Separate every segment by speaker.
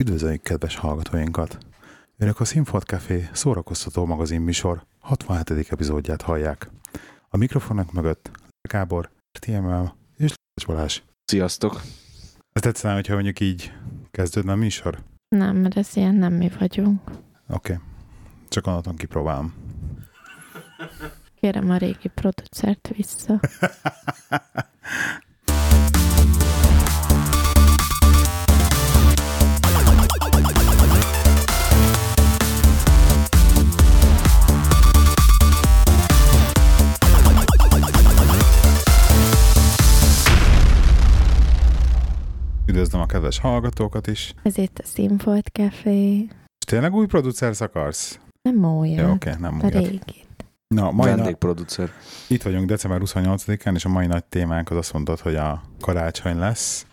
Speaker 1: Üdvözöljük kedves hallgatóinkat! Önök a Színfolt Café szórakoztató magazin műsor 67. epizódját hallják. A mikrofonok mögött Gábor, TML és Lás Balázs.
Speaker 2: Sziasztok!
Speaker 1: Ez tetszene, hogyha mondjuk így kezdődne a műsor?
Speaker 3: Nem, mert ez ilyen nem mi vagyunk.
Speaker 1: Oké. Okay. Csak onnantól kipróbálom.
Speaker 3: Kérem a régi producert vissza.
Speaker 1: Üdvözlöm a kedves hallgatókat is.
Speaker 3: Ez itt a Színfolt Café.
Speaker 1: És tényleg új producert akarsz?
Speaker 3: Nem újat,
Speaker 1: Ja, oké, okay, nem
Speaker 3: a
Speaker 1: újat.
Speaker 3: régit.
Speaker 1: Na, mai na,
Speaker 2: Vendégproducer.
Speaker 1: itt vagyunk december 28-án, és a mai nagy témánk az azt mondtad, hogy a karácsony lesz.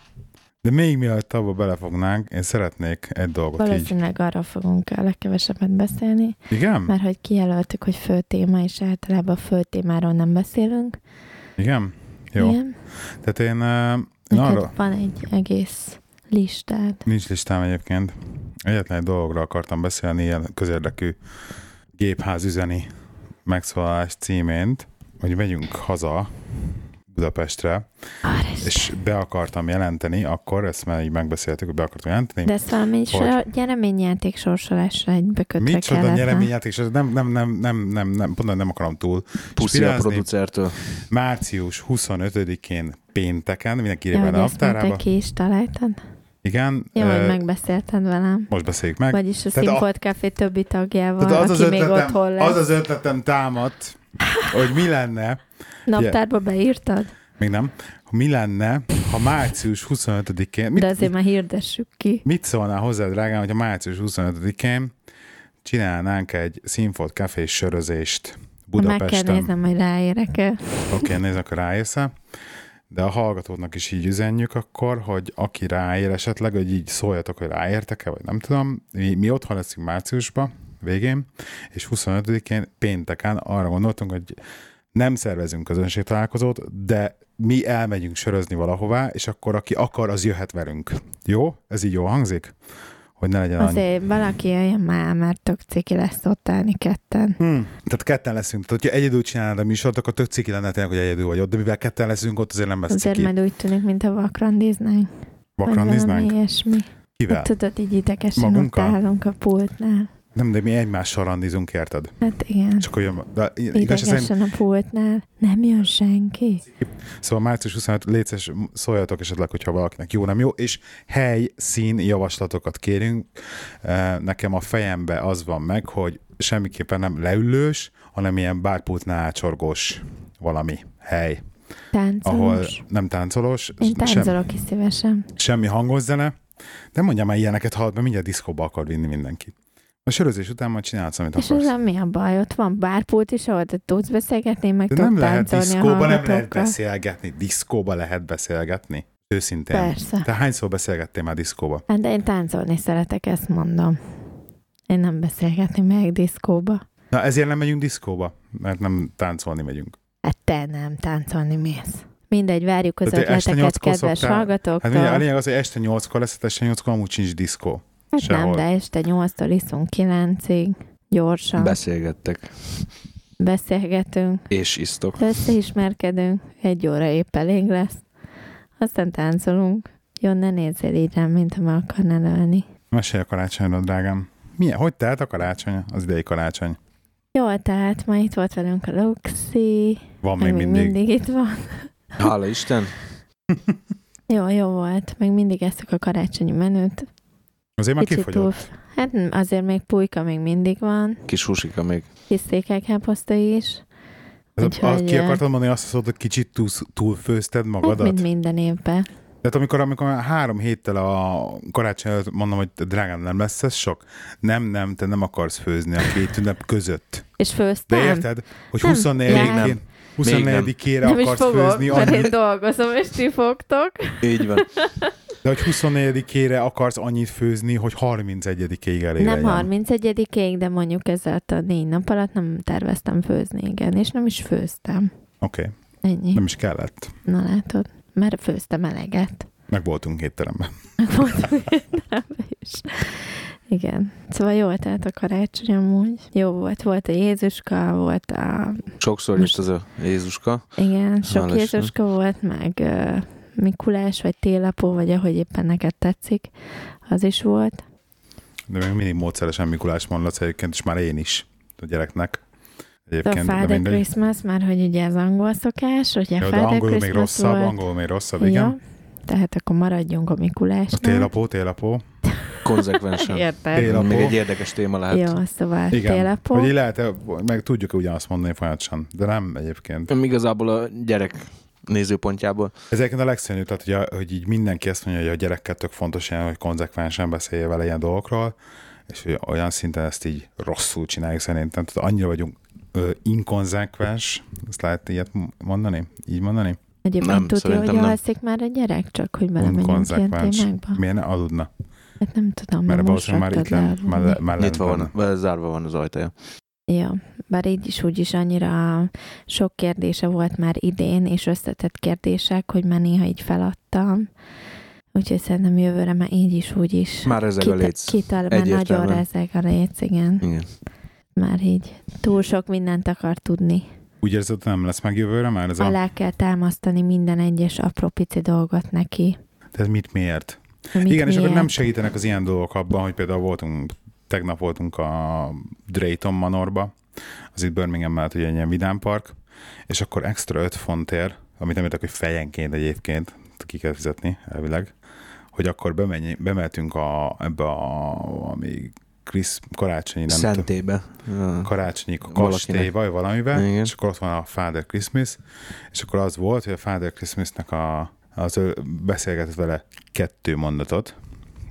Speaker 1: De még mielőtt abba belefognánk, én szeretnék egy dolgot így.
Speaker 3: Valószínűleg arról fogunk a legkevesebbet beszélni,
Speaker 1: Igen?
Speaker 3: mert hogy kijelöltük, hogy fő téma, és általában a fő témáról nem beszélünk.
Speaker 1: Igen? Jó.
Speaker 3: Igen?
Speaker 1: Tehát én, uh, én
Speaker 3: Neked
Speaker 1: arra,
Speaker 3: van egy egész listád.
Speaker 1: nincs listám egyébként, egyetlen egy dologról akartam beszélni, ilyen közérdekű gépház üzeni megszólalás címént, hogy megyünk haza Budapestre,
Speaker 3: Arrest.
Speaker 1: és be akartam jelenteni, akkor ezt már így megbeszéltük, hogy be akartam jelenteni.
Speaker 3: De ezt valami is
Speaker 1: Hogy?
Speaker 3: a nyereményjáték sorsolásra egybe kötve
Speaker 1: Micsoda
Speaker 3: kellett.
Speaker 1: nyereményjáték, és ez nem, nem, nem, nem, nem, nem, pont nem akarom túl.
Speaker 2: Puszi a producertől.
Speaker 1: Március 25-én pénteken, mindenki írja
Speaker 3: Ja,
Speaker 1: a
Speaker 3: ezt
Speaker 1: naptárába.
Speaker 3: ki is találtad?
Speaker 1: Igen,
Speaker 3: Jó, hogy megbeszélted velem.
Speaker 1: most beszéljük meg.
Speaker 3: Vagyis a
Speaker 1: Tehát a-
Speaker 3: Színfolt Café többi tagjával,
Speaker 1: az az,
Speaker 3: aki még
Speaker 1: ötletem,
Speaker 3: otthon lesz.
Speaker 1: az az ötletem támadt, hogy mi lenne,
Speaker 3: Naptárba beírtad?
Speaker 1: még nem, mi lenne, ha március 25-én, mit,
Speaker 3: De azért már hirdessük ki.
Speaker 1: mit szólnál hozzá, drágám, hogy a március 25-én csinálnánk egy színfolt kafés sörözést
Speaker 3: Meg kell
Speaker 1: Budapesten.
Speaker 3: néznem, hogy ráérek-e.
Speaker 1: Oké, okay, nézzük, akkor ráérsz de a hallgatóknak is így üzenjük akkor, hogy aki ráér esetleg, hogy így szóljatok, hogy ráértek-e, vagy nem tudom. Mi, mi otthon leszünk márciusban, végén, és 25-én pénteken arra gondoltunk, hogy nem szervezünk közönségtalálkozót, de mi elmegyünk sörözni valahová, és akkor aki akar, az jöhet velünk. Jó? Ez így jól hangzik? Hogy ne legyen annyi.
Speaker 3: Azért valaki jöjjön már, mert tök ciki lesz ott állni ketten.
Speaker 1: Hmm. Tehát ketten leszünk. Tehát, hogyha egyedül csinálnád a műsort, akkor tök ciki lenne tényleg, hogy egyedül vagy ott, de mivel ketten leszünk ott, azért nem lesz
Speaker 3: Azért
Speaker 1: ciki.
Speaker 3: majd úgy tűnik, mint a vakrandiznánk. vagy
Speaker 1: Vakrandiznánk?
Speaker 3: valami ilyesmi.
Speaker 1: Kivel?
Speaker 3: Hát tudod, így idegesen ott
Speaker 1: Magunkkal?
Speaker 3: állunk a pultnál.
Speaker 1: Nem, de mi egymással randizunk, érted?
Speaker 3: Hát igen.
Speaker 1: Csak olyan, de igaz, szerint,
Speaker 3: Idegesen a pultnál. Nem jön senki.
Speaker 1: szóval március 25 létszes szóljatok esetleg, hogyha valakinek jó, nem jó, és hely, szín javaslatokat kérünk. Eh, Nekem a fejembe az van meg, hogy semmiképpen nem leülős, hanem ilyen bárpultnál ácsorgós valami hely, ahol
Speaker 3: Táncolós.
Speaker 1: nem táncolós,
Speaker 3: Én
Speaker 1: sem,
Speaker 3: táncolok is szívesen.
Speaker 1: semmi hangos zene, de mondjam már ilyeneket, hallod, mert mindjárt diszkóba akar vinni mindenki. A sörözés után majd csinálsz, amit
Speaker 3: És
Speaker 1: akarsz.
Speaker 3: ezzel mi a baj? Ott van bárpult is, ahol te tudsz beszélgetni, meg
Speaker 1: De nem lehet diszkóba, nem lehet beszélgetni. Diszkóba lehet beszélgetni. Őszintén.
Speaker 3: Persze.
Speaker 1: Te hányszor beszélgettél már diszkóba?
Speaker 3: Hát de én táncolni szeretek, ezt mondom. Én nem beszélgetni meg diszkóba.
Speaker 1: Na ezért nem megyünk diszkóba, mert nem táncolni megyünk.
Speaker 3: Hát te nem táncolni mész. Mindegy, várjuk az
Speaker 1: Tehát
Speaker 3: ötleteket, kedves
Speaker 1: szoktál-
Speaker 3: hallgatóktól.
Speaker 1: Hát mindjárt a lényeg az, hogy este nyolckor lesz, hát este nyolckor amúgy sincs diszkó.
Speaker 3: Hát nem,
Speaker 1: sehol.
Speaker 3: de este 8-tól iszunk 9-ig. Gyorsan
Speaker 2: Beszélgettek.
Speaker 3: beszélgetünk,
Speaker 2: És isztok.
Speaker 3: összeismerkedünk, egy óra épp elég lesz. Aztán táncolunk. Jó, ne nézzél így rám, mint ha meg akarnál ölni.
Speaker 1: Mesélj a karácsonyról, drágám. Milyen? Hogy telt a karácsony? Az idei karácsony.
Speaker 3: Jó, tehát ma itt volt velünk a Luxi,
Speaker 1: Van még
Speaker 3: még
Speaker 1: mindig.
Speaker 3: mindig itt van.
Speaker 2: Hála Isten.
Speaker 3: Jó, jó volt. Meg mindig eszük a karácsonyi menüt.
Speaker 1: Azért már
Speaker 3: Kicsit túl...
Speaker 1: kifogyott.
Speaker 3: Hát azért még pulyka még mindig van.
Speaker 2: Kis húsika még.
Speaker 3: Kis székelykáposzta is.
Speaker 1: Ez a,
Speaker 3: Úgyhogy,
Speaker 1: ki
Speaker 3: eh,
Speaker 1: akartad mondani azt, hogy kicsit túl, túlfőzted
Speaker 3: Hát,
Speaker 1: magadat?
Speaker 3: mint minden évben.
Speaker 1: Tehát amikor, amikor három héttel a karácsony előtt mondom, hogy drágám, nem lesz ez sok? Nem, nem, te nem akarsz főzni a két ünnep között.
Speaker 3: És
Speaker 1: De
Speaker 3: főztem?
Speaker 1: érted, hogy
Speaker 3: Nem.
Speaker 1: 24-én,
Speaker 2: Még nem.
Speaker 1: 24-ére
Speaker 3: Nem is
Speaker 1: akarsz
Speaker 3: fogok,
Speaker 1: főzni
Speaker 3: mert én
Speaker 1: annyit,
Speaker 3: dolgozom, és ti fogtok.
Speaker 2: Így van.
Speaker 1: de hogy 24-ére akarsz annyit főzni, hogy 31-ig elég
Speaker 3: nem
Speaker 1: legyen.
Speaker 3: 31-ig, de mondjuk ezzel a négy nap alatt nem terveztem főzni, igen. És nem is főztem.
Speaker 1: Oké, okay.
Speaker 3: Ennyi.
Speaker 1: nem is kellett.
Speaker 3: Na látod. Mert főztem eleget.
Speaker 1: Meg voltunk étteremben.
Speaker 3: Voltunk étteremben is. Igen. Szóval jó telt a karácsony amúgy. Jó volt. Volt a Jézuska, volt a...
Speaker 2: Sokszor
Speaker 3: Most-
Speaker 2: jött az a Jézuska.
Speaker 3: Igen, sok
Speaker 2: Hál'.
Speaker 3: Jézuska volt, meg uh, Mikulás, vagy télapó, vagy ahogy éppen neked tetszik. Az is volt.
Speaker 1: De még mindig módszeresen Mikulás mondasz egyébként, és már én is a gyereknek.
Speaker 3: De a
Speaker 1: Egyébként, de
Speaker 3: Father
Speaker 1: mindegy.
Speaker 3: Christmas, már hogy ugye az angol szokás,
Speaker 1: Jó, de
Speaker 3: Father
Speaker 1: angolul még
Speaker 3: Christmas
Speaker 1: rosszabb,
Speaker 3: volt.
Speaker 1: angolul még rosszabb, igen.
Speaker 3: Jó, tehát akkor maradjunk a
Speaker 1: A
Speaker 3: Mikulásnál.
Speaker 1: télapó, télapó.
Speaker 2: Konzekvensen.
Speaker 3: Érted?
Speaker 1: Télapó.
Speaker 2: Még egy érdekes téma lehet.
Speaker 3: Jó, szóval
Speaker 1: Igen.
Speaker 3: télapó.
Speaker 1: Hogy lehet, meg tudjuk ugyanazt mondani folyamatosan, de nem egyébként.
Speaker 2: Igazából a gyerek nézőpontjából.
Speaker 1: Ez egyébként a legszörnyűbb, tehát hogy, a, hogy így mindenki ezt mondja, hogy a gyerekkel tök fontos ilyen, hogy konzekvensen beszélje vele ilyen dolgokról, és hogy olyan szinten ezt így rosszul csináljuk szerintem. Tehát annyira vagyunk ö, inkonzekvens, ezt lehet ilyet mondani? Így mondani?
Speaker 3: Egyébként
Speaker 2: Nem,
Speaker 3: tudja, hogy alszik már a gyerek, csak hogy belemegyünk ilyen témákba.
Speaker 1: Miért ne aludna?
Speaker 3: Hát nem tudom,
Speaker 1: Mert
Speaker 3: most
Speaker 1: már itt lent, már, már
Speaker 2: Nyitva van, zárva van az ajtaja.
Speaker 3: Ja, bár így is úgy is annyira sok kérdése volt már idén, és összetett kérdések, hogy már néha így feladtam. Úgyhogy szerintem jövőre már így is, úgy is.
Speaker 2: Már ezek a léc.
Speaker 3: Kital, már nagyon
Speaker 2: Egyértelműen.
Speaker 3: rezeg a léc, igen.
Speaker 2: Igen.
Speaker 3: Már így túl sok mindent akar tudni.
Speaker 1: Úgy érzed, nem lesz meg jövőre már ez a...
Speaker 3: Alá kell támasztani minden egyes apró pici dolgot neki.
Speaker 1: Ez mit miért?
Speaker 3: Mit
Speaker 1: Igen, és akkor
Speaker 3: miért.
Speaker 1: nem segítenek az ilyen dolgok abban, hogy például voltunk, tegnap voltunk a Drayton Manorba, az itt Birmingham mellett ugye egy ilyen vidámpark, és akkor extra 5 fontért, amit nem értek, hogy fejenként egyébként ki kell fizetni elvileg, hogy akkor bemenj, bemeltünk a, ebbe a, ami Krisz, karácsonyi, nem
Speaker 2: Szentébe. Ja.
Speaker 1: karácsonyi kastélyba, vagy valamiben,
Speaker 2: Igen.
Speaker 1: és akkor ott van a Father Christmas, és akkor az volt, hogy a Father Christmasnek a, az ő beszélgetett vele kettő mondatot,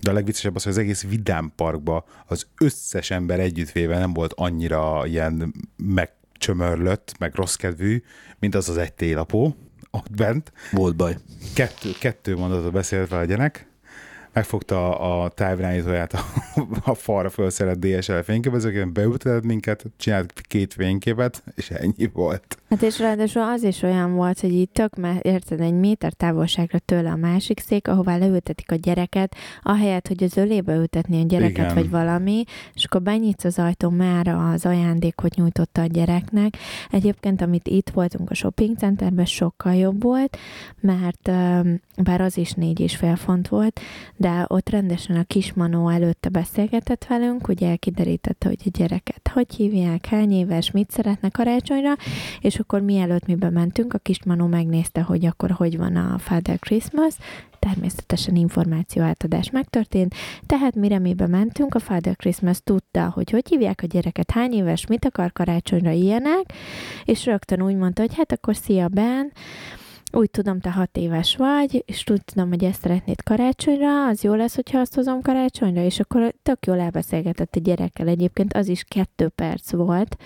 Speaker 1: de a legviccesebb az, hogy az egész Vidám Parkba az összes ember együttvéve nem volt annyira ilyen megcsömörlött, meg rossz kedvű, mint az az egy télapó ott bent.
Speaker 2: Volt baj.
Speaker 1: Kettő, kettő mondatot beszélt vele a gyerek, megfogta a, a távirányítóját a, a falra felszerelt DSL fényképezőként, beültetett minket, csinált két fényképet, és ennyi volt.
Speaker 3: Hát és ráadásul az is olyan volt, hogy így tök, mert érted, egy méter távolságra tőle a másik szék, ahová leültetik a gyereket, ahelyett, hogy az ölébe ültetni a gyereket,
Speaker 1: Igen.
Speaker 3: vagy valami, és akkor benyitsz az ajtón már az ajándékot nyújtotta a gyereknek. Egyébként, amit itt voltunk a shopping centerben, sokkal jobb volt, mert bár az is négy és fél font volt, de ott rendesen a kismanó előtte beszélgetett velünk, ugye kiderítette, hogy a gyereket hogy hívják, hány éves, mit szeretne karácsonyra, és akkor mielőtt mi bementünk, a kismanó megnézte, hogy akkor hogy van a Father Christmas, természetesen információ átadás megtörtént, tehát mire mi bementünk, a Father Christmas tudta, hogy hogy hívják a gyereket, hány éves, mit akar karácsonyra ilyenek, és rögtön úgy mondta, hogy hát akkor szia Ben, úgy tudom, te hat éves vagy, és úgy tudom, hogy ezt szeretnéd karácsonyra, az jó lesz, hogyha azt hozom karácsonyra, és akkor tök jól elbeszélgetett a gyerekkel. Egyébként az is kettő perc volt,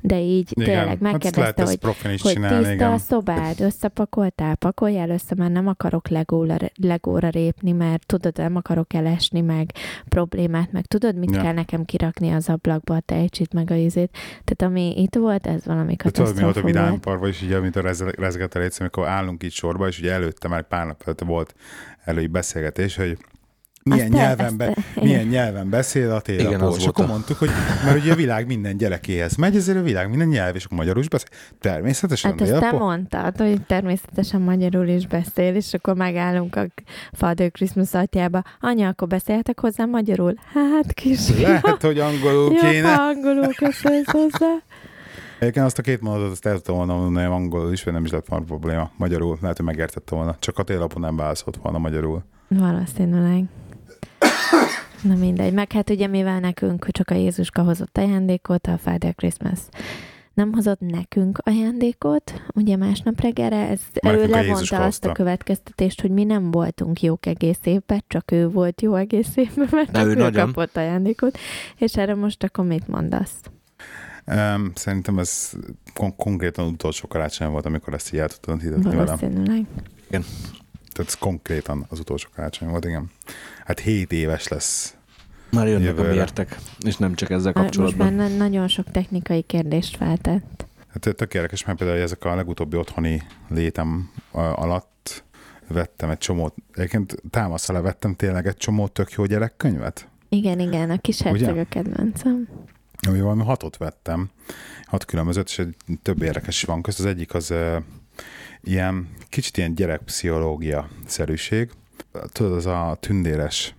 Speaker 3: de így
Speaker 1: Igen,
Speaker 3: tényleg
Speaker 1: hát ezt
Speaker 3: megkérdezte, hogy hogy
Speaker 1: csinálni,
Speaker 3: tiszta
Speaker 1: igen.
Speaker 3: a szobád, összepakoltál, pakoljál össze, mert nem akarok legóra, legóra répni, mert tudod, nem akarok elesni, meg problémát, meg tudod, mit
Speaker 1: Ja.
Speaker 3: kell nekem kirakni az ablakba, a tejcsit, meg a izét. Tehát ami itt volt, ez valami
Speaker 1: De tudod, mi volt a
Speaker 3: katasztrófa
Speaker 1: vidámparkban, és így, amit a rez- létszám, amikor állunk itt sorba, és ugye előtte már pár nap előtte volt elői beszélgetés, hogy milyen,
Speaker 3: te-
Speaker 1: nyelven, be,
Speaker 3: ezt-
Speaker 1: milyen nyelven beszél a
Speaker 2: az
Speaker 1: És akkor mondtuk, hogy mert ugye a világ minden gyerekéhez megy, ezért a világ minden nyelv, és akkor magyarul is beszél. Természetesen
Speaker 3: Hát ezt te mondtad, hogy természetesen magyarul is beszél, és akkor megállunk a Father Christmas atyába. Anya, akkor beszéltek hozzá magyarul? Hát, kis
Speaker 1: Lehet, hogy angolul
Speaker 3: Jó,
Speaker 1: kéne.
Speaker 3: ha angolul köszönsz hozzá.
Speaker 1: Egyébként azt a két mondatot azt el tudtam volna mondani angolul is, vagy nem is lett volna probléma. Magyarul lehet, hogy megértette volna. Csak a télapon nem válaszolt volna magyarul.
Speaker 3: Valószínűleg. Na mindegy. Meg hát ugye mivel nekünk csak a Jézuska hozott ajándékot, a Father Christmas nem hozott nekünk ajándékot, ugye másnap reggelre, ez ő levonta azt a következtetést, hogy mi nem voltunk jók egész évben, csak ő volt jó egész évben, mert
Speaker 2: De
Speaker 3: csak
Speaker 2: ő
Speaker 3: ő,
Speaker 2: nagyon.
Speaker 3: kapott ajándékot. És erre most akkor mit mondasz?
Speaker 1: Um, szerintem ez kon- konkrétan utolsó karácsony volt, amikor ezt így el tudtam hitetni velem.
Speaker 3: Valószínűleg.
Speaker 1: Tehát ez konkrétan az utolsó karácsony volt, igen. Hát 7 éves lesz.
Speaker 2: Már jönnek a
Speaker 1: Jövőre.
Speaker 2: mértek, és nem csak ezzel
Speaker 3: Most
Speaker 2: kapcsolatban.
Speaker 3: már na- nagyon sok technikai kérdést feltett.
Speaker 1: Hát tök érdekes, mert például ezek a legutóbbi otthoni létem a- alatt vettem egy csomót, egyébként támasz alá vettem tényleg egy csomó tök jó gyerekkönyvet,
Speaker 3: Igen, igen, a kis herceg
Speaker 1: Ugye?
Speaker 3: a kedvencem.
Speaker 1: Ami valami hatot vettem, hat különbözőt, és egy több érdekes van közt. Az egyik az uh, ilyen, kicsit ilyen gyerekpszichológia szerűség. Tudod, az a tündéres,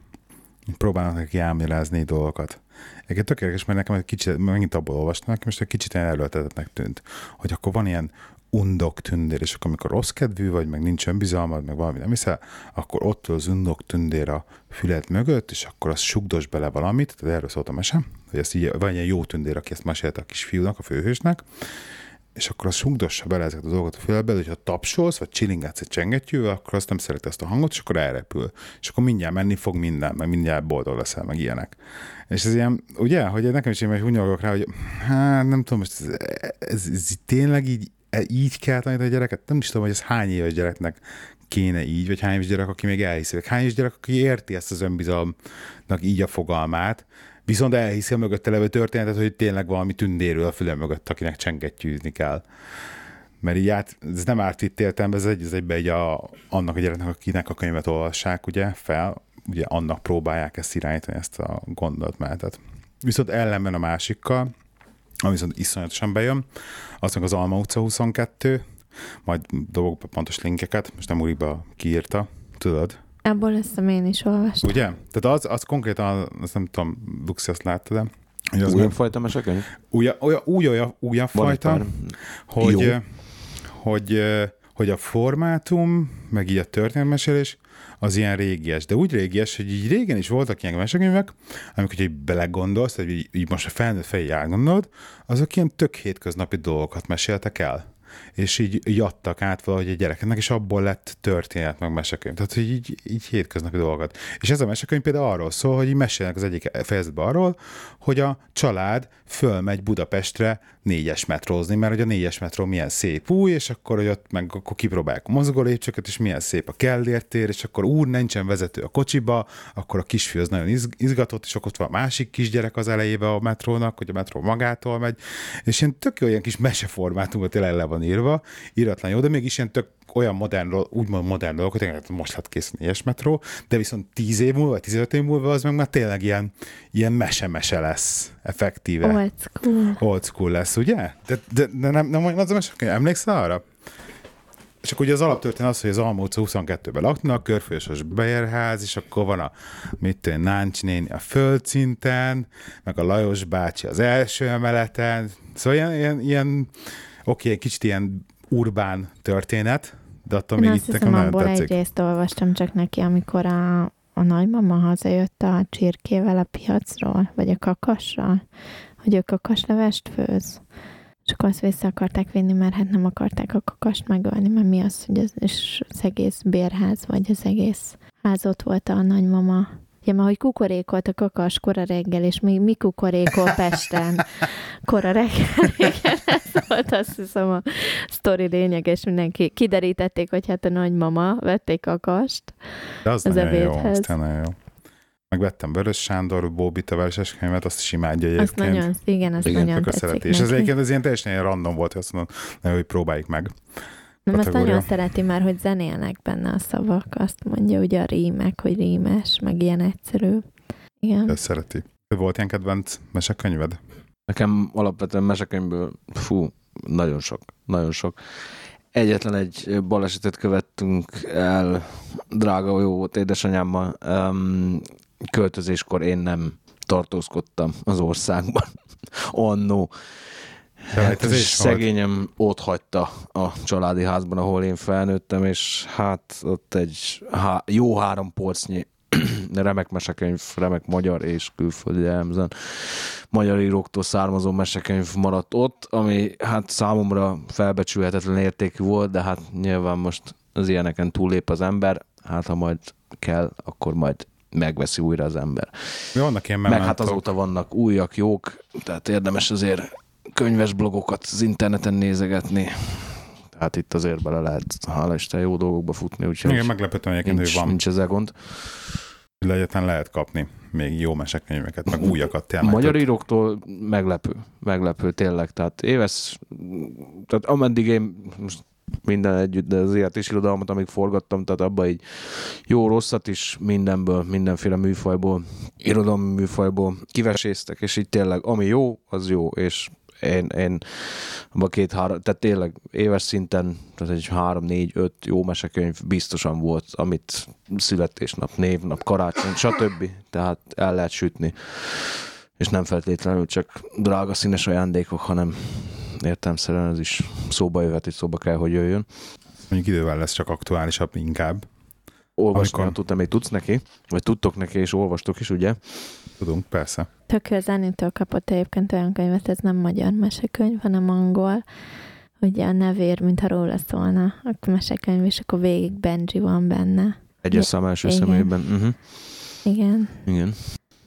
Speaker 1: próbálnak neki elmélezni dolgokat. Egyébként tök érdekes, mert nekem egy kicsit, megint abból olvastam, nekem most egy kicsit erőltetetnek tűnt, hogy akkor van ilyen undok tündér, és akkor amikor rossz kedvű vagy, meg nincs önbizalmad, meg valami nem hiszel, akkor ott az undok tündér a füled mögött, és akkor az sugdos bele valamit, tehát erről szólt a mese, hogy ezt így, van ilyen jó tündér, aki ezt mesélte a kisfiúnak, a főhősnek, és akkor az sugdossa bele ezeket a dolgokat a füledbe, de hogyha tapsolsz, vagy csilingetsz egy csengettyűvel, akkor azt nem szereti ezt a hangot, és akkor elrepül. És akkor mindjárt menni fog minden, meg mindjárt boldog leszel, meg ilyenek. És ez ilyen, ugye, hogy nekem is én rá, hogy hát nem tudom, most ez, ez, ez tényleg így, így kell tanítani a gyereket? Nem is tudom, hogy ez hány éves gyereknek kéne így, vagy hány éves gyerek, aki még elhiszi, vagy hány éves gyerek, aki érti ezt az önbizalomnak így a fogalmát, viszont elhiszi a mögötte levő történetet, hogy tényleg valami tündérül a füle mögött, akinek csengettyűzni kell. Mert így át, ez nem árt itt értelembe, ez egy, ez egybe egy a, annak a gyereknek, akinek a könyvet olvassák, ugye, fel, ugye annak próbálják ezt irányítani, ezt a gondolatmenetet. Viszont ellenben a másikkal, ami viszont iszonyatosan bejön, az meg az Alma utca 22, majd dobok be pontos linkeket, most nem úrik be, kiírta, tudod?
Speaker 3: Ebből ezt én is olvastam.
Speaker 1: Ugye? Tehát az, az konkrétan, azt nem tudom, Luxi azt látta, de hogy az meg,
Speaker 2: fajta mesekönyv?
Speaker 1: új, új, új,
Speaker 2: Van egy
Speaker 1: fajta, hogy,
Speaker 2: Jó.
Speaker 1: hogy, hogy a formátum, meg így a történetmesélés, az ilyen régies. De úgy régies, hogy így régen is voltak ilyen mesekönyvek, amikor így belegondolsz, hogy így, így most a felnőtt fejé átgondolod, azok ilyen tök hétköznapi dolgokat meséltek el. És így, így adtak át valahogy a gyerekeknek, és abból lett történet, meg mesekönyv. Tehát, hogy így, így hétköznapi dolgokat. És ez a mesekönyv például arról szól, hogy így mesélnek az egyik fejezetben arról, hogy a család fölmegy Budapestre négyes metrózni, mert hogy a négyes metró milyen szép új, és akkor, hogy ott meg akkor kipróbálják a mozgólépcsőket, és milyen szép a Kellért tér, és akkor úr, nincsen vezető a kocsiba, akkor a kisfiú az nagyon izg- izgatott, és akkor ott van a másik kisgyerek az elejébe a metrónak, hogy a metró magától megy, és ilyen tök jó ilyen kis meseformátumot tényleg le van írva, íratlan jó, de mégis ilyen tök olyan modern, úgymond modern dolgokat, tényleg most lett kész a négyes metró, de viszont 10 év múlva, vagy 15 év múlva az meg már tényleg ilyen, ilyen mese-mese lesz, effektíve.
Speaker 3: Old school.
Speaker 1: Old school lesz, ugye? De, de, de nem, nem olyan az a emlékszel arra? És akkor ugye az alaptörténet az, hogy az Alma utca 22-ben laknak, körfősos bejárház, és akkor van a, mit tudom, Náncs néni a földszinten, meg a Lajos bácsi az első emeleten. Szóval ilyen, ilyen, ilyen oké, egy kicsit ilyen urbán történet, de attól
Speaker 3: Én
Speaker 1: még
Speaker 3: azt
Speaker 1: itt
Speaker 3: hiszem,
Speaker 1: nekem
Speaker 3: abból
Speaker 1: tetszik.
Speaker 3: részt olvastam csak neki, amikor a, a nagymama hazajött a csirkével a piacról, vagy a kakassal, hogy ő kakaslevest főz. És akkor azt vissza akarták vinni, mert hát nem akarták a kakast megölni, mert mi az, hogy az, és az egész bérház, vagy az egész ház ott volt a nagymama. Ja, mert hogy kukorékolt a kakas kora reggel, és mi, mi kukorékol Pesten kora reggel. Igen, ez volt azt hiszem a sztori lényeg, és mindenki kiderítették, hogy hát a nagymama vették kakast.
Speaker 1: De az,
Speaker 3: az
Speaker 1: nagyon jó,
Speaker 3: ebédhez.
Speaker 1: az jó. Megvettem Vörös Sándor, Bóbita verses könyvet, azt is imádja
Speaker 3: Azt
Speaker 1: egyébként.
Speaker 3: nagyon, igen, azt
Speaker 2: Igen,
Speaker 3: nagyon
Speaker 1: Tök szereti. És ez egyébként az ilyen teljesen ilyen random volt, hogy azt mondom, hogy próbáljuk meg.
Speaker 3: Nem, azt
Speaker 1: kategória.
Speaker 3: nagyon szereti már, hogy zenélnek benne a szavak, azt mondja, ugye a rímek, hogy rímes, meg ilyen egyszerű. Igen.
Speaker 1: Ezt szereti. Volt ilyen kedvenc mesekönyved?
Speaker 2: Nekem alapvetően mesekönyvből, fú, nagyon sok, nagyon sok. Egyetlen egy balesetet követtünk el, drága jó volt édesanyámmal. Um, költözéskor én nem tartózkodtam az országban. Annó.
Speaker 1: Selejtezés
Speaker 2: és
Speaker 1: volt?
Speaker 2: szegényem ott hagyta a családi házban, ahol én felnőttem, és hát ott egy há- jó három porcnyi remek mesekönyv, remek magyar és külföldi jellemzően magyar íróktól származó mesekönyv maradt ott, ami hát számomra felbecsülhetetlen értékű volt, de hát nyilván most az ilyeneken túllép az ember, hát ha majd kell, akkor majd megveszi újra az ember.
Speaker 1: Mi vannak ilyen
Speaker 2: Meg hát azóta vannak újak, jók, tehát érdemes azért könyves blogokat az interneten nézegetni. Tehát itt azért bele lehet, hála Isten, jó dolgokba futni, úgyhogy
Speaker 1: Igen, meglepődtem egyébként,
Speaker 2: nincs,
Speaker 1: hogy van,
Speaker 2: nincs ezzel gond.
Speaker 1: hogy egyetlen lehet kapni még jó mesekönyveket, meg újakat tényleg.
Speaker 2: Magyar íróktól meglepő, meglepő tényleg. Tehát éves, tehát ameddig én most minden együtt, de az élet és irodalmat, amíg forgattam, tehát abban így jó, rosszat is mindenből, mindenféle műfajból, irodalmi műfajból kiveséztek, és így tényleg, ami jó, az jó, és én, én két-három, tehát tényleg éves szinten, tehát egy három, négy, öt jó mesekönyv biztosan volt, amit születésnap, névnap, karácsony, stb. Tehát el lehet sütni. És nem feltétlenül csak drága színes ajándékok, hanem értelmszerűen ez is szóba jöhet, és szóba kell, hogy jöjjön.
Speaker 1: Mondjuk idővel lesz csak aktuálisabb inkább.
Speaker 2: Olvasni,
Speaker 1: Amikor-
Speaker 2: tudtam, még tudsz neki? Vagy tudtok neki, és olvastok is, ugye?
Speaker 1: Tudunk, persze.
Speaker 3: Tök jó zenitől kapott egyébként olyan könyvet, ez nem magyar mesekönyv, hanem angol. Ugye a nevér, mintha róla szólna a mesekönyv, és akkor végig Benji van benne.
Speaker 2: Egyes szám első
Speaker 3: Igen.
Speaker 2: személyben. Uh-huh.
Speaker 3: Igen.
Speaker 2: Igen.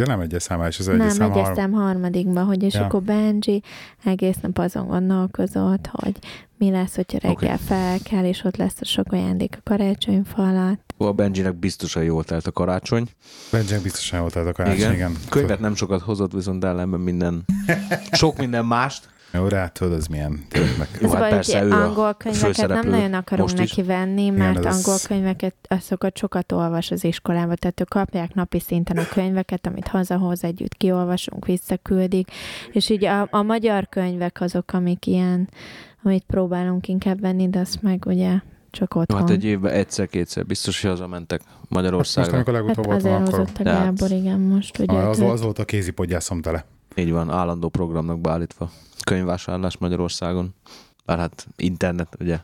Speaker 1: De nem egyes számás, az
Speaker 3: Nem,
Speaker 1: egyes szám
Speaker 3: egyes
Speaker 1: har-
Speaker 3: szám harmadikban, hogy és
Speaker 1: Ja.
Speaker 3: akkor Benji egész nap azon gondolkozott, hogy mi lesz, hogyha reggel
Speaker 2: Oké.
Speaker 3: fel kell, és ott lesz a sok ajándék a karácsonyfa alatt.
Speaker 2: A Benjinek biztosan jól telt a karácsony.
Speaker 1: Benjamin biztosan volt ez a karácsony,
Speaker 2: Igen.
Speaker 1: igen.
Speaker 2: Könyvet nem sokat hozott, viszont ellenben minden, sok minden mást.
Speaker 1: Jó, rá tudod, az milyen tényleg.
Speaker 3: Ez
Speaker 2: hát persze,
Speaker 3: hogy angol könyveket nem nagyon akarunk
Speaker 2: most
Speaker 3: neki venni, mert
Speaker 1: ez-
Speaker 3: angol könyveket, azokat sokat olvas az iskolában, tehát ők kapják napi szinten a könyveket, amit hazahoz együtt kiolvasunk, visszaküldik, és így a, a magyar könyvek azok, amik ilyen, amit próbálunk inkább venni, de azt meg ugye csak
Speaker 2: Jó,
Speaker 3: otthon.
Speaker 2: hát egy évben egyszer-kétszer biztos, hogy hazamentek
Speaker 1: Most,
Speaker 2: Magyarországra.
Speaker 1: amikor
Speaker 3: hát
Speaker 1: legutóbb voltam,
Speaker 3: azért
Speaker 1: akkor
Speaker 3: hozott a
Speaker 2: hát-
Speaker 3: Gábor, igen, most ugye.
Speaker 1: Az, az volt a kézipodgyászom tele.
Speaker 2: Így van, állandó programnak beállítva. Könyvvásárlás Magyarországon. Bár hát internet, ugye,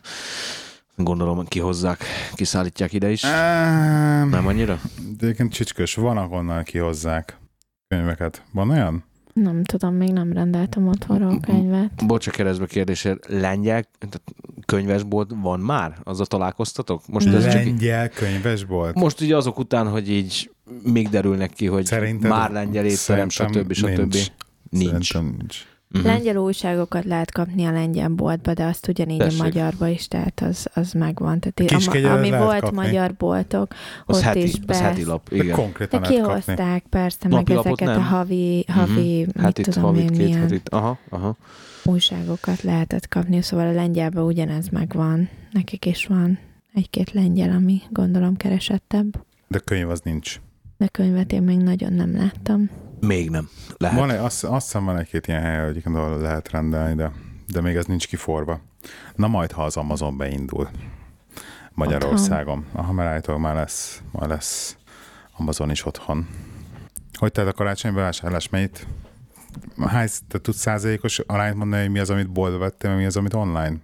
Speaker 2: gondolom kihozzák, kiszállítják ide is.
Speaker 1: Um,
Speaker 2: Nem annyira?
Speaker 1: de egyébként csücskös, van, ahonnan kihozzák könyveket. Van olyan?
Speaker 3: Nem tudom, még nem rendeltem otthonról a könyvet.
Speaker 2: Bocs a keresztbe kérdésért, lengyel tehát könyvesbolt van már? Azzal találkoztatok? Most ez csak
Speaker 1: könyvesbolt?
Speaker 2: most ugye azok után, hogy így még derülnek ki, hogy
Speaker 1: Szerinted?
Speaker 2: már lengyel étterem, stb. stb.
Speaker 1: nincs.
Speaker 2: Nincs.
Speaker 1: Nincs.
Speaker 2: Mhm.
Speaker 3: Lengyel újságokat lehet kapni a lengyel boltba, de azt ugyanígy
Speaker 2: Tessék.
Speaker 3: a magyarba is, tehát az, az megvan. Tehát
Speaker 1: A Kiskegyelen
Speaker 3: ami
Speaker 1: lehet
Speaker 3: volt
Speaker 1: kapni.
Speaker 3: magyar boltok,
Speaker 2: Az
Speaker 3: ott
Speaker 2: heti,
Speaker 3: is
Speaker 2: az
Speaker 3: be-
Speaker 2: heti lap,
Speaker 1: De
Speaker 2: igen.
Speaker 1: konkrétan
Speaker 3: de
Speaker 1: lehet kapni.
Speaker 3: kihozták persze, meg
Speaker 2: Napi lapot
Speaker 3: ezeket a
Speaker 2: nem.
Speaker 3: havi, havi mit
Speaker 2: Hetit,
Speaker 3: tudom
Speaker 2: havit,
Speaker 3: én,
Speaker 2: két
Speaker 3: milyen
Speaker 2: hetit. Aha, aha.
Speaker 3: újságokat lehetett kapni, szóval a lengyelben ugyanez megvan. Nekik is van egy-két lengyel, ami gondolom keresettebb,
Speaker 1: De könyv az nincs.
Speaker 3: De könyvet én még nagyon nem láttam.
Speaker 2: Még nem. Lehet.
Speaker 1: Van, azt, azt hiszem van egy-két ilyen hely, hogy ahol lehet rendelni, de, de még ez nincs kiforva. Na majd, ha az Amazon beindul Magyarországon. Aha, mert állítólag már lesz, már lesz Amazon is otthon. Hogy tehát a karácsonyi bevásárlás melyit? Hány, te tudsz százalékos arányt mondani, hogy mi az, amit boltba vettél, mi az, amit online?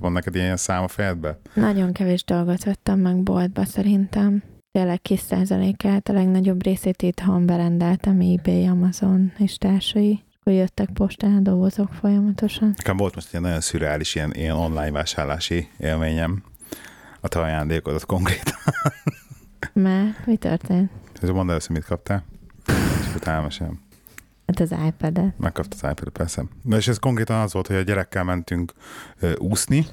Speaker 1: Van neked ilyen szám a fejedbe?
Speaker 3: Nagyon kevés dolgot vettem meg boltba szerintem. Tényleg kis százalékát, a legnagyobb részét itthon berendeltem, eBay, Amazon és társai. Akkor jöttek postán dobozok folyamatosan.
Speaker 1: Nekem volt most egy nagyon szürreális ilyen, ilyen online vásárlási élményem. A te ajándékodat konkrétan.
Speaker 3: Mert mi történt?
Speaker 1: Ez mondd el, össze, mit kaptál. És utána elmesélem.
Speaker 3: Hát az iPad-et.
Speaker 1: Megkapta az iPad, persze. Na és ez konkrétan az volt, hogy a gyerekkel mentünk ö, úszni,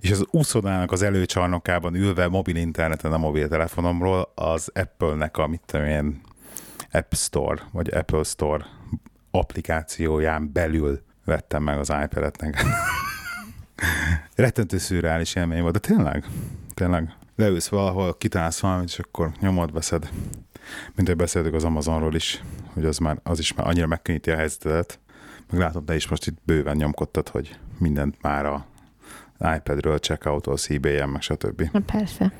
Speaker 1: és az úszodának az előcsarnokában ülve mobil interneten a mobiltelefonomról az Apple-nek a mit tudom én, App Store, vagy Apple Store applikációján belül vettem meg az iPad-et. nekem. Rettentő szürreális élmény volt, de tényleg, tényleg. Leülsz valahol, kitálsz valamit, és akkor nyomod, veszed. Mint hogy beszéltük az Amazonról is, hogy az, már, az is már annyira megkönnyíti a helyzetet. Meg látom, te is most itt bőven nyomkodtad, hogy mindent már a iPad-ről checkoutolsz, ebay-en, meg stb.
Speaker 3: Na persze.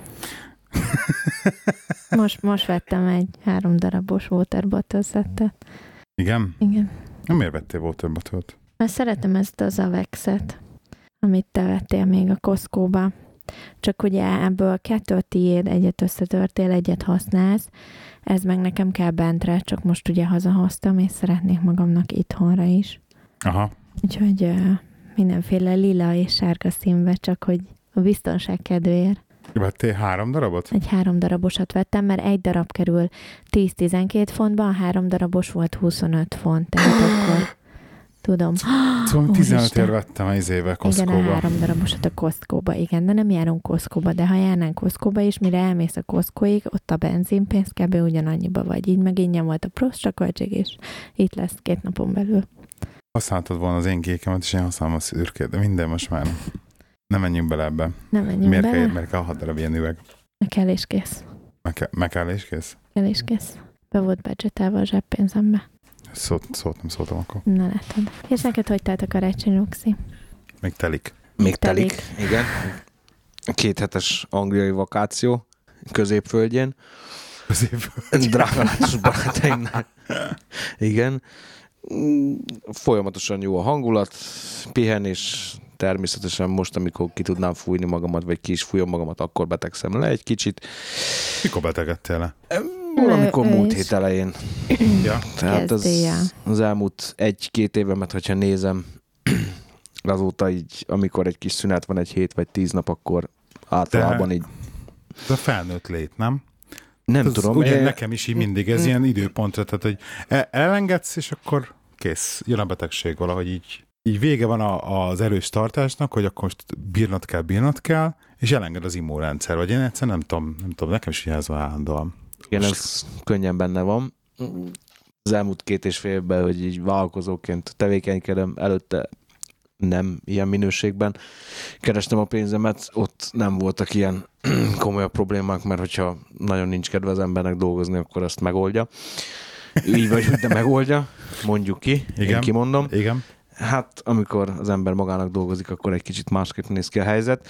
Speaker 3: Most, most vettem egy három darabos water bottle szettet.
Speaker 1: Igen?
Speaker 3: Igen.
Speaker 1: Na, miért vettél waterbottlet?
Speaker 3: Mert szeretem ezt az Avexet, amit te vettél még a Costco-ba. Csak ugye ebből kettő tiéd, egyet összetörtél, egyet használsz. Ez meg nekem kell bentre, csak most ugye hazahoztam, és szeretnék magamnak itthonra is.
Speaker 1: Aha.
Speaker 3: Úgyhogy mindenféle lila és sárga színbe, csak hogy a biztonság kedvéért.
Speaker 1: Vettél három darabot?
Speaker 3: Egy három darabosat vettem, mert egy darab kerül 10-12 fontba, a három darabos volt 25 font, tehát akkor tudom.
Speaker 1: Szóval 15
Speaker 3: Úristen.
Speaker 1: ér vettem az éve
Speaker 3: Igen, a három darabosat a Costco-ba, igen, de nem járunk Costco-ba, de ha járnánk Costco-ba is, mire elmész a Costco-ig, ott a benzinpénz kb. ugyanannyiba vagy, így meg ingyen volt a prostra költség, és itt lesz két napon belül.
Speaker 1: Használtad volna az én kékemet, és én használom a szürkét, de minden most már. Nem menjünk bele ebbe.
Speaker 3: Nem menjünk
Speaker 1: Miért
Speaker 3: bele.
Speaker 1: kell, miért kell hat darab ilyen üveg?
Speaker 3: Meg kell és kész.
Speaker 1: Meg, kell, meg kell és kész?
Speaker 3: Kell és kész. Be volt budgetelve a zseppénzembe.
Speaker 1: Szót, szót nem szóltam akkor.
Speaker 3: Na látod. És neked hogy telt a karácsony, Luxi?
Speaker 1: Még telik.
Speaker 2: Még
Speaker 3: Telik.
Speaker 2: telik, igen. Két hetes angliai vakáció középföldjén.
Speaker 1: Közép.
Speaker 2: Drágalátos barátainknál. Igen. Folyamatosan jó a hangulat, pihenés, természetesen most, amikor ki tudnám fújni magamat, vagy ki is fújom magamat, akkor betegszem le egy kicsit.
Speaker 1: Mikor betegedtél le?
Speaker 2: Valamikor múlt hét elején.
Speaker 1: Ja.
Speaker 2: Tehát az, az elmúlt egy-két évemet, hogyha nézem, azóta így, amikor egy kis szünet van, egy hét vagy tíz nap, akkor általában így
Speaker 1: Ez a felnőtt lét, nem?
Speaker 2: Nem
Speaker 1: ez
Speaker 2: tudom.
Speaker 1: Ugye
Speaker 2: eh,
Speaker 1: nekem is így mindig ez ilyen időpontra, tehát hogy e- elengedsz, és akkor kész, jön a betegség valahogy így. Így vége van a, az erős tartásnak, hogy akkor most bírnod kell, bírnod kell, és elenged az immunrendszer, vagy én egyszer nem tudom, nem tudom, nekem is van állandóan.
Speaker 2: Igen,
Speaker 1: Most-
Speaker 2: ez könnyen benne van. Az elmúlt két és fél évben, hogy így vállalkozóként tevékenykedem, előtte nem ilyen minőségben kerestem a pénzemet, ott nem voltak ilyen komolyabb problémák, mert hogyha nagyon nincs kedve az embernek dolgozni, akkor azt megoldja. Így vagy de megoldja, mondjuk ki, Igen. Én kimondom.
Speaker 1: Igen.
Speaker 2: Hát, amikor az ember magának dolgozik, akkor egy kicsit másképp néz ki a helyzet.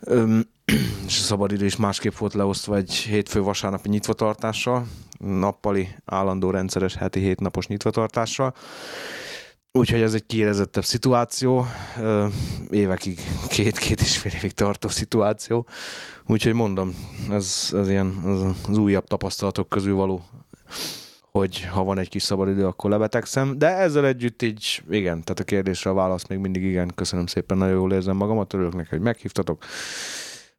Speaker 2: Öm, és a szabadidő is másképp volt leosztva egy hétfő vasárnapi nyitvatartással, nappali, állandó, rendszeres heti hétnapos nyitvatartással. Úgyhogy ez egy kiérezettebb szituáció, évekig, két-két és fél évig tartó szituáció. Úgyhogy mondom, ez, ez ilyen az, az újabb tapasztalatok közül való hogy ha van egy kis szabadidő, akkor lebetegszem, de ezzel együtt így, igen, tehát a kérdésre a válasz még mindig igen, köszönöm szépen, nagyon jól érzem magamat, örülök neki, hogy meghívtatok,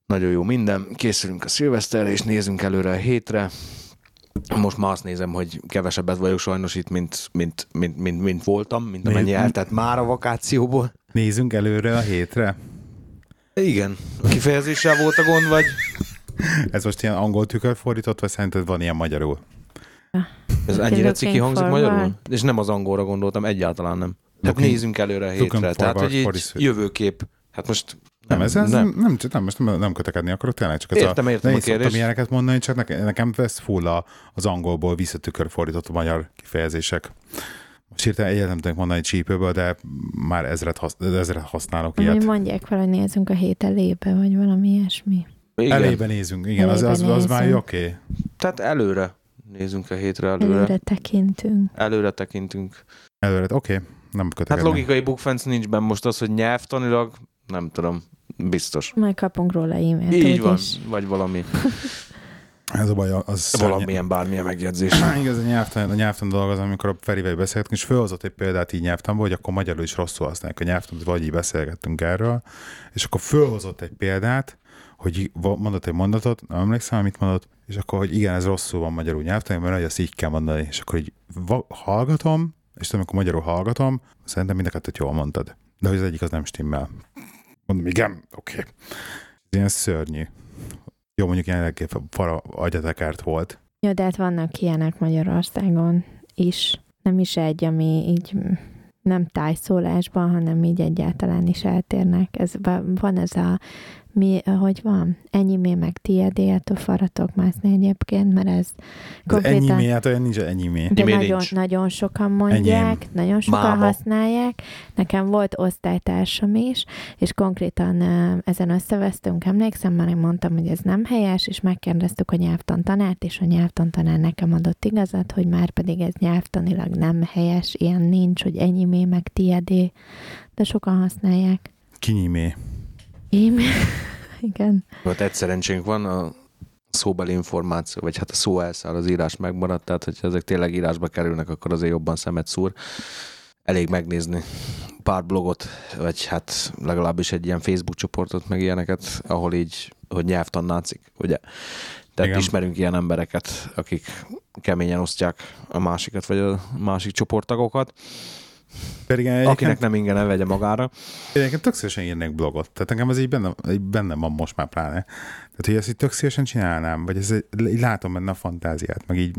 Speaker 2: nagyon jó minden, készülünk a szilveszterre, és nézzünk előre a hétre, most már azt nézem, hogy kevesebbet vagyok sajnos itt, mint, mint, mint, mint, mint voltam, mint amennyi eltett már a vakációból.
Speaker 1: Nézzünk előre a hétre.
Speaker 2: Igen, a kifejezéssel volt a gond, vagy
Speaker 1: Ez most ilyen angol tükör fordított, vagy szerinted van ilyen magyarul?
Speaker 2: ez ennyire ciki hangzik magyarul? És nem az angolra gondoltam, egyáltalán nem. Tehát
Speaker 1: Looking-
Speaker 2: nézzünk előre a hétre. Tehát, hogy így jövőkép. Hát most
Speaker 1: Nem, ez, ez
Speaker 2: nem.
Speaker 1: nem. Nem, most nem, nem kötekedni akarok, tényleg csak ez
Speaker 2: Értem,
Speaker 1: a,
Speaker 2: értem
Speaker 1: de
Speaker 2: a
Speaker 1: én ilyeneket mondani, csak nekem, nekem ez full a, az angolból visszatükör fordított a magyar kifejezések. Most hirtelen egyet nem tudok mondani csípőből, de már ezret, hasz, ezret használok
Speaker 3: Mi
Speaker 1: ilyet.
Speaker 3: mondják fel, hogy nézzünk a hét elébe, vagy valami ilyesmi.
Speaker 2: Igen.
Speaker 1: Elébe nézünk, igen, az, az,
Speaker 3: Elébe
Speaker 1: az már
Speaker 3: nézünk.
Speaker 1: oké. Okay.
Speaker 2: Tehát előre nézzünk a hétre előre.
Speaker 3: Előre
Speaker 2: Előre,
Speaker 3: tekintünk.
Speaker 2: előre tekintünk.
Speaker 1: Előre, oké, okay. nem
Speaker 2: Hát
Speaker 1: kötekedni.
Speaker 2: logikai bukfenc nincs benne most az, hogy nyelvtanilag, nem tudom, biztos.
Speaker 3: Majd kapunk róla e-mailt.
Speaker 2: Így van,
Speaker 3: úgyis.
Speaker 2: vagy valami,
Speaker 1: Ez a baj, az
Speaker 2: valamilyen bármilyen megjegyzés.
Speaker 1: Igaz, a nyelvtan, a nyelvtan dolog az, amikor a Ferivel beszélgettünk, és fölhozott egy példát így nyelvtanból, hogy akkor magyarul is rosszul használják a nyelvtant, vagy így beszélgettünk erről, és akkor fölhozott egy példát, hogy mondott egy mondatot, nem emlékszem, mit mondott, és akkor, hogy igen, ez rosszul van magyarul nyelvtan, mert hogy azt így kell mondani, és akkor így hallgatom, és tudom, amikor magyarul hallgatom, szerintem mind a kettőt jól mondtad. De hogy az egyik az nem stimmel. Mondom, igen, oké. Okay. Ilyen szörnyű. Jó, mondjuk jelenleg fara agyatekárt volt.
Speaker 3: Jó, de hát vannak ilyenek Magyarországon is. Nem is egy, ami így nem tájszólásban, hanem így egyáltalán is eltérnek. Ez, va- van ez a, mi, hogy van? Ennyi mi meg tiédé, attól faratok mászni egyébként, mert ez
Speaker 1: Az ennyi mi, hát olyan nincs ennyi mi.
Speaker 3: de nagyon,
Speaker 2: nincs.
Speaker 3: nagyon sokan mondják,
Speaker 1: Enyém.
Speaker 3: nagyon sokan
Speaker 2: Máma.
Speaker 3: használják. Nekem volt osztálytársam is, és konkrétan ezen összevesztünk, emlékszem, már én mondtam, hogy ez nem helyes, és megkérdeztük a nyelvtan tanárt, és a nyelvtan tanár nekem adott igazat, hogy már pedig ez nyelvtanilag nem helyes, ilyen nincs, hogy ennyi mé meg tiédé, de sokan használják.
Speaker 1: Kinyimé.
Speaker 3: Én? Igen.
Speaker 2: Hát egy szerencsénk van, a szóbeli információ, vagy hát a szó elszáll, az írás megmaradt, tehát hogyha ezek tényleg írásba kerülnek, akkor azért jobban szemet szúr. Elég megnézni pár blogot, vagy hát legalábbis egy ilyen Facebook csoportot, meg ilyeneket, ahol így, hogy nyelvtannácik, ugye? Tehát
Speaker 1: Igen.
Speaker 2: ismerünk ilyen embereket, akik keményen osztják a másikat, vagy a másik csoporttagokat.
Speaker 1: Pedig
Speaker 2: Akinek nem ingyen vegye magára.
Speaker 1: egyébként tök szívesen írnék blogot. Tehát nekem ez így bennem, így bennem van most már pláne. Tehát, hogy ezt így tök szívesen csinálnám, vagy ez, így látom benne a fantáziát, meg így,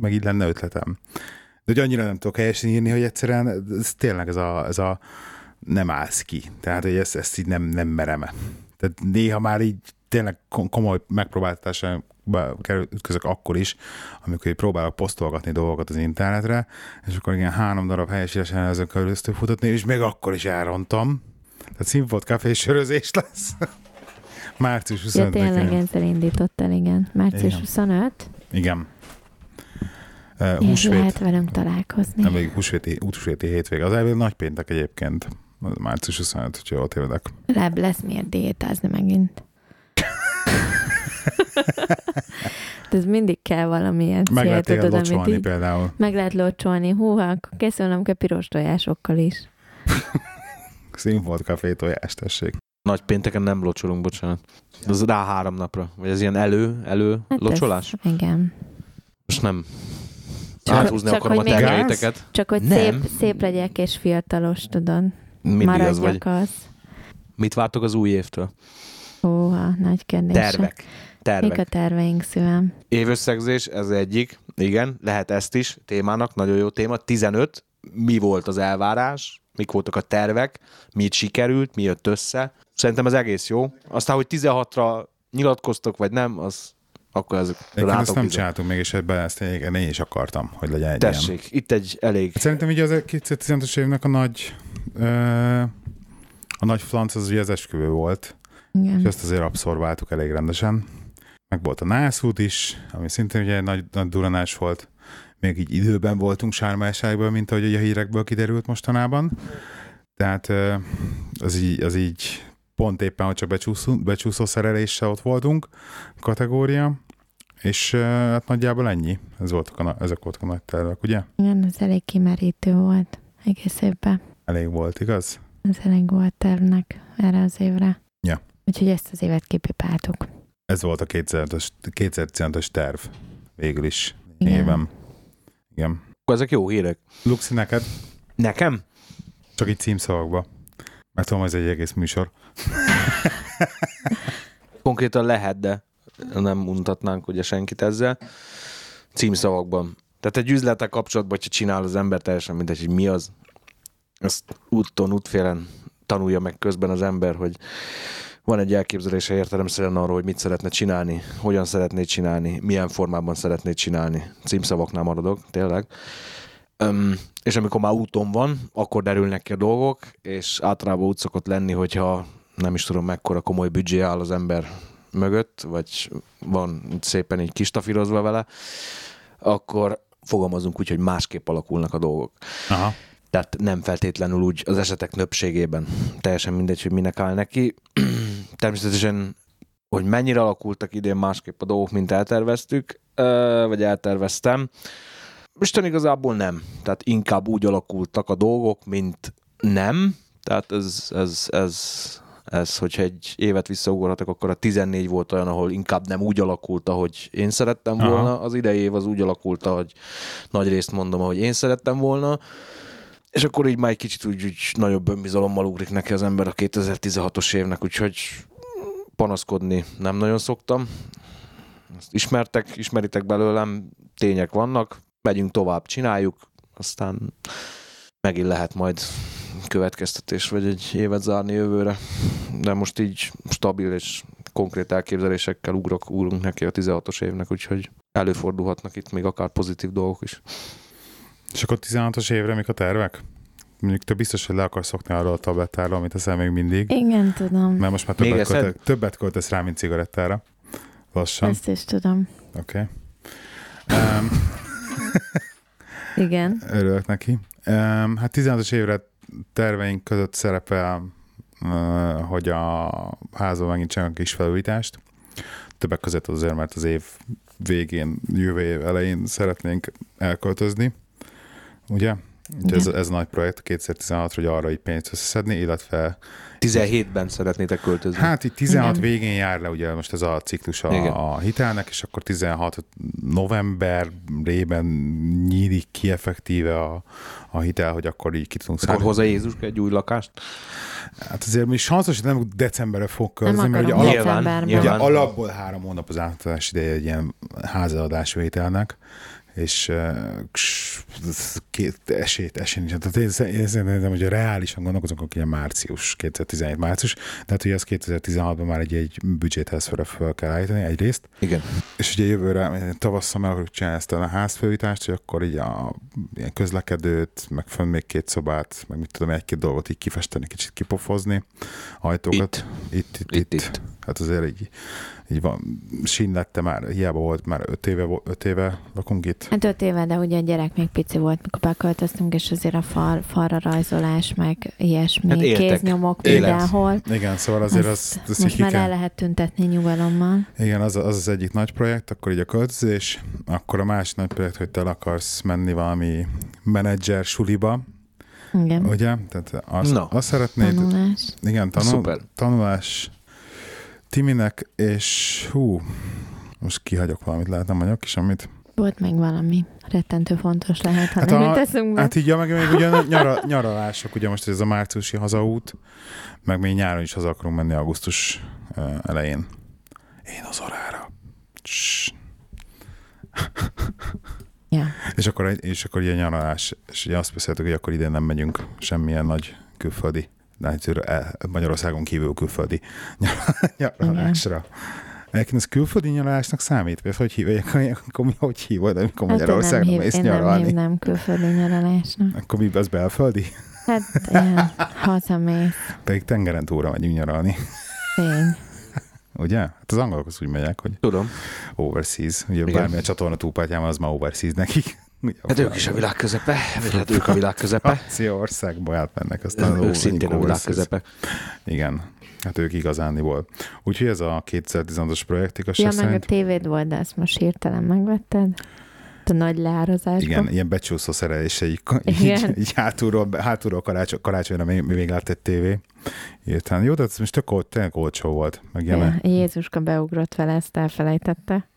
Speaker 1: meg így lenne ötletem. De hogy annyira nem tudok helyesen írni, hogy egyszerűen ez tényleg ez a, ez a nem állsz ki. Tehát, hogy ezt, ezt így nem, nem merem. Tehát néha már így tényleg komoly megpróbáltatásba ütközök akkor is, amikor így próbálok posztolgatni dolgokat az internetre, és akkor igen, három darab helyesírásen ezen körül futatni, és még akkor is elrontam. Tehát színfolt kafé sörözés lesz. Március 25
Speaker 3: Ja, tényleg ezzel indítottál, igen. Március igen. 25.
Speaker 1: Igen.
Speaker 3: Uh, húsvét. lehet velünk találkozni.
Speaker 1: Nem, még húsvéti, húsvéti hétvég. Az elvég nagy péntek egyébként. Március 25, hogyha jól tévedek.
Speaker 3: Lebb lesz miért diétázni megint. ez mindig kell valamilyen
Speaker 1: Meg lehet tudod, locsolni amit például.
Speaker 3: Meg lehet locsolni. Húha, akkor készülnem kell piros tojásokkal is.
Speaker 1: Színfolt kafé tojás, tessék.
Speaker 2: Nagy pénteken nem locsolunk, bocsánat. Ez rá három napra. Vagy ez ilyen elő, elő hát locsolás?
Speaker 3: Ez, igen.
Speaker 2: Most nem csak, áthúzni csak, akarom a terméteket.
Speaker 3: Csak hogy nem. szép, szép legyek és fiatalos, tudod.
Speaker 2: Mindig Maradjak az vagy. Az. Mit vártok az új évtől?
Speaker 3: Óha, nagy kérdés.
Speaker 2: Tervek. Tervek.
Speaker 3: Mik a terveink szívem?
Speaker 2: Évösszegzés, ez egyik. Igen, lehet ezt is témának, nagyon jó téma. 15. Mi volt az elvárás? Mik voltak a tervek? Mit sikerült? Mi jött össze? Szerintem ez egész jó. Aztán, hogy 16-ra nyilatkoztok, vagy nem, az akkor ez
Speaker 1: rátok ezt nem bizony. csináltunk még, és ebben ezt én, én is akartam, hogy legyen egy
Speaker 2: Tessék, ilyen. itt egy elég...
Speaker 1: Hát szerintem így az 2015-ös évnek a nagy a nagy flanc az ugye az esküvő volt, Igen. és ezt azért abszorváltuk elég rendesen. Meg volt a nászút is, ami szintén ugye nagy, nagy duranás volt. Még így időben voltunk sármányságban, mint ahogy a hírekből kiderült mostanában. Tehát az így, az így pont éppen, hogy csak becsúszó, becsúszó szereléssel ott voltunk kategória, és hát nagyjából ennyi. Ez voltak a, ezek voltak a nagy tervek, ugye?
Speaker 3: Igen, ez elég kimerítő volt egész évben.
Speaker 1: Elég volt, igaz?
Speaker 3: Ez elég volt tervnek erre az évre.
Speaker 1: Ja.
Speaker 3: Úgyhogy ezt az évet kipipáltuk.
Speaker 1: Ez volt a 2015-ös terv végül is Igen. Igen.
Speaker 2: Ezek jó hírek.
Speaker 1: Luxi, neked?
Speaker 2: Nekem?
Speaker 1: Csak így címszavakba. Mert tudom, ez egy egész műsor.
Speaker 2: Konkrétan lehet, de nem mutatnánk ugye senkit ezzel. Címszavakban. Tehát egy üzletek kapcsolatban, hogyha csinál az ember teljesen mindegy, hogy mi az, ezt úton, útfélen tanulja meg közben az ember, hogy van egy elképzelése értelemszerűen arról, hogy mit szeretne csinálni, hogyan szeretné csinálni, milyen formában szeretné csinálni. Címszavaknál maradok, tényleg. Öm, és amikor már úton van, akkor derülnek ki a dolgok, és általában úgy szokott lenni, hogyha nem is tudom mekkora komoly büdzsé áll az ember mögött, vagy van szépen így kistafírozva vele, akkor fogalmazunk úgy, hogy másképp alakulnak a dolgok.
Speaker 1: Aha.
Speaker 2: Tehát nem feltétlenül úgy az esetek nöbbségében. Teljesen mindegy, hogy minek áll neki. Természetesen, hogy mennyire alakultak idén másképp a dolgok, mint elterveztük, vagy elterveztem. Isten igazából nem. Tehát inkább úgy alakultak a dolgok, mint nem. Tehát ez, ez, ez, ez, hogyha egy évet visszaugorhatok, akkor a 14 volt olyan, ahol inkább nem úgy alakult, ahogy én szerettem volna. Aha. Az idei év az úgy alakult, hogy nagy részt mondom, ahogy én szerettem volna. És akkor így már egy kicsit úgy, úgy nagyobb önbizalommal ugrik neki az ember a 2016-os évnek, úgyhogy panaszkodni nem nagyon szoktam. Ezt ismertek, ismeritek belőlem, tények vannak, megyünk tovább, csináljuk, aztán megint lehet majd következtetés, vagy egy évet zárni jövőre. De most így stabil és konkrét elképzelésekkel ugrok, ugrunk neki a 16-os évnek, úgyhogy előfordulhatnak itt még akár pozitív dolgok is.
Speaker 1: És akkor 16-os évre mik a tervek? Mondjuk te biztos, hogy le akarsz szokni arról a tablettáról, amit teszel még mindig.
Speaker 3: Igen, tudom.
Speaker 1: Mert most már többet, költe, többet költesz rá, mint cigarettára. Lassan.
Speaker 3: Ezt is tudom.
Speaker 1: Oké. Okay. Um,
Speaker 3: Igen.
Speaker 1: Örülök neki. Um, hát 16-os évre terveink között szerepel, uh, hogy a házban megint csinálunk kis felújítást. Többek között azért, mert az év végén, jövő év elején szeretnénk elköltözni. Ugye? Ez, ez nagy projekt 2016 hogy arra így pénzt összeszedni, illetve
Speaker 2: 17-ben szeretnétek költözni.
Speaker 1: Hát itt 16 Igen. végén jár le ugye most ez a ciklus a, a hitelnek, és akkor 16 novemberében nyílik ki effektíve a, a hitel, hogy akkor így ki tudunk
Speaker 2: Akkor hozzá Jézus egy új lakást?
Speaker 1: Hát azért mi sanszos, hogy nem decemberre fog költözni,
Speaker 3: mert ugye
Speaker 1: alap, ugye alapból három hónap az átadás ideje egy ilyen házaadás vételnek, és két esélyt, esély nincs. Tehát én, én szerintem, hogy reálisan gondolkozunk, akkor ilyen március, 2017 március, tehát hogy az 2016-ban már egy, egy büdzséthez fel, kell állítani egyrészt.
Speaker 2: Igen.
Speaker 1: És ugye jövőre tavasszal meg akarjuk csinálni ezt a házfővítást, hogy akkor így a ilyen közlekedőt, meg fönn még két szobát, meg mit tudom, egy-két dolgot így kifesteni, kicsit kipofozni, ajtókat.
Speaker 2: Itt.
Speaker 1: Itt, itt, itt. itt. Hát azért így így van, sínlette már, hiába volt, már öt éve, öt éve lakunk itt.
Speaker 3: Hát öt éve, de ugye a gyerek még pici volt, mikor beköltöztünk, és azért a fal, falra rajzolás, meg ilyesmi, hát kéznyomok mindenhol.
Speaker 1: Igen, szóval azért az,
Speaker 3: az most már kell. el lehet tüntetni nyugalommal.
Speaker 1: Igen, az, az az egyik nagy projekt, akkor így a költözés, akkor a másik nagy projekt, hogy te akarsz menni valami menedzser suliba,
Speaker 3: igen.
Speaker 1: Ugye? Tehát azt, no. azt szeretnéd...
Speaker 3: Tanulás.
Speaker 1: Igen, tanul, Szuper. tanulás Timinek, és hú, most kihagyok valamit, lehet nem vagyok is, amit...
Speaker 3: Volt még valami rettentő fontos lehet, ha hát nem a, teszünk
Speaker 1: be. Hát így, ja, meg még ugye nyara, nyaralások, ugye most ez a márciusi hazaút, meg még nyáron is haza akarunk menni augusztus elején. Én az orára.
Speaker 3: Ja.
Speaker 1: és, akkor, és akkor ilyen nyaralás, és ugye azt beszéltük, hogy akkor idén nem megyünk semmilyen nagy külföldi Magyarországon kívül külföldi nyaralásra. Egyébként ez külföldi nyaralásnak számít? Vagy hogy hívják? Akkor mi hogy hívod, amikor hát Magyarországon mész nyaralni?
Speaker 3: Én nem külföldi nyaralásnak.
Speaker 1: Akkor mi, az belföldi?
Speaker 3: Hát ilyen, hazamész.
Speaker 1: Pedig tengeren túlra megyünk nyaralni.
Speaker 3: Tény.
Speaker 1: Ugye? Hát az angolok az úgy megyek, hogy
Speaker 2: Tudom.
Speaker 1: overseas. Ugye Igen. bármilyen csatorna túlpártyán az már overseas nekik.
Speaker 2: Hát ők is a világ közepe, hát ők a világ közepe.
Speaker 1: országba átmennek, aztán
Speaker 2: ők szintén a világ közepe.
Speaker 1: Igen, hát ők igazániból. Úgyhogy ez a 2016-os projekt igazság
Speaker 3: Ja, szerint... meg a tévéd volt, de ezt most hirtelen megvetted a nagy leárazásban.
Speaker 1: Igen, ilyen becsúszó szerelés, így, így, így hátulról, hátulról karácsony, karácsonyra még, még lát egy tévé. Értem. Jó, de ez most tök, tényleg olcsó volt. Meg
Speaker 3: ja, Jézuska beugrott vele, ezt elfelejtette.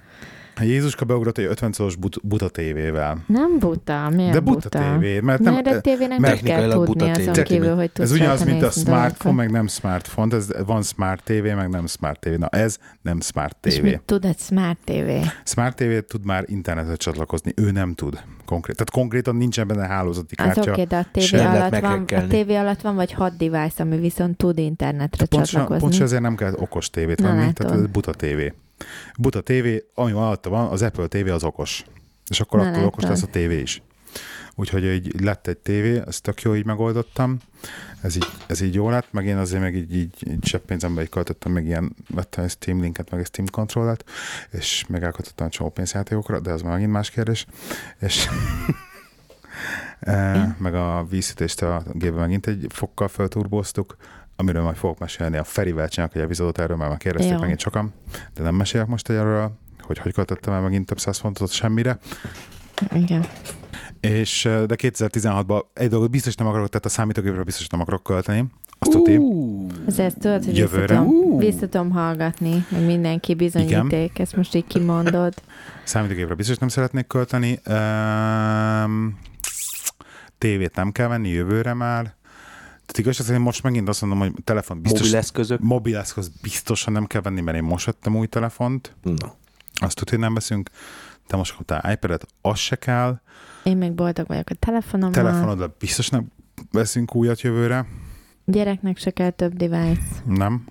Speaker 1: Jézuska beugrott egy 50 szoros but, buta tévével.
Speaker 3: Nem buta, miért
Speaker 1: De buta, buta? tévé. Mert nem,
Speaker 3: mert a tévének mert kell tudni buta azon kívül, hogy tudsz
Speaker 1: Ez ugyanaz, mint a smartphone, meg nem smartphone. Ez van smart TV, meg nem smart TV. Na ez nem smart TV. És mit
Speaker 3: tud egy smart TV?
Speaker 1: Smart TV tud már internetet csatlakozni. Ő nem tud. Konkrét, tehát konkrétan nincsen benne hálózati kártya.
Speaker 3: Az oké, okay, de a tévé, alatt van, a tévé alatt van vagy hat device, ami viszont tud internetre
Speaker 1: pont
Speaker 3: csatlakozni.
Speaker 1: Pont azért nem kell okos tévét venni, tehát ez buta tévé. Buta TV, ami alatta van, az Apple TV az okos. És akkor, Na, akkor okos lesz a tévé is. Úgyhogy így lett egy tévé, ezt tök jó így megoldottam. Ez így, ez így jó lett, meg én azért meg így, így, így sebb pénzembe így költöttem, meg ilyen vettem egy Steam linket, meg egy Steam kontrollet, és meg elköltöttem a csomó pénzjátékokra, de az már megint más kérdés. És e, meg a vízszítést a gépbe megint egy fokkal felturbóztuk, amiről majd fogok mesélni. A Ferivel csinálok egy epizódot erről, mert már kérdezték Jó. megint sokan, de nem mesélek most erről, hogy hogy költöttem el megint több száz fontot semmire.
Speaker 3: Igen.
Speaker 1: És, de 2016-ban egy dolgot biztos nem akarok, tehát a számítógépre biztos nem akarok költeni. Azt tudni.
Speaker 3: Ez ezt tudod, hogy visszatom, visszatom hallgatni, meg mindenki bizonyíték, Igen. ezt most így kimondod.
Speaker 1: Számítógépre biztos nem szeretnék költeni. Um, tévét nem kell venni jövőre már. Tehát igaz, én most megint azt mondom, hogy telefon biztos...
Speaker 2: Mobileszközök?
Speaker 1: Mobileszköz biztosan nem kell venni, mert én most vettem új telefont.
Speaker 2: No.
Speaker 1: Azt tudod, hogy nem veszünk. Te most kaptál iPad-et, az se kell.
Speaker 3: Én még boldog vagyok a telefonommal.
Speaker 1: Telefonodra biztos nem veszünk újat jövőre.
Speaker 3: Gyereknek se kell több device.
Speaker 1: Nem.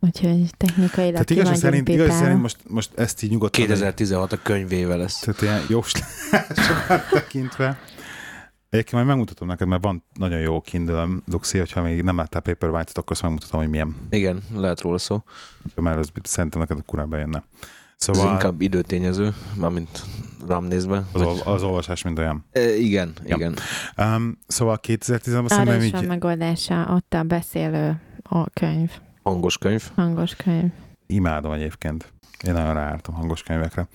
Speaker 3: Úgyhogy technikailag Tehát
Speaker 1: igaz szerint, igaz szerint most, most ezt így nyugodtan...
Speaker 2: 2016 a könyvével lesz.
Speaker 1: Tehát ilyen sokat tekintve. Egyébként majd megmutatom neked, mert van nagyon jó Kindle Luxi, hogyha még nem láttál Paperwhite-ot, akkor azt megmutatom, hogy milyen.
Speaker 2: Igen, lehet róla szó.
Speaker 1: Mert az szerintem neked kurán bejönne.
Speaker 2: Szóval... Ez inkább időtényező, mármint rám nézve.
Speaker 1: Az, vagy... az olvasás mind olyan.
Speaker 2: E, igen, ja. igen.
Speaker 1: Um, szóval 2010-ben
Speaker 3: szerintem így... van megoldása, ott a beszélő a könyv.
Speaker 2: Hangos könyv.
Speaker 3: Hangos könyv.
Speaker 1: Imádom egyébként. Én nagyon ráártam hangos könyvekre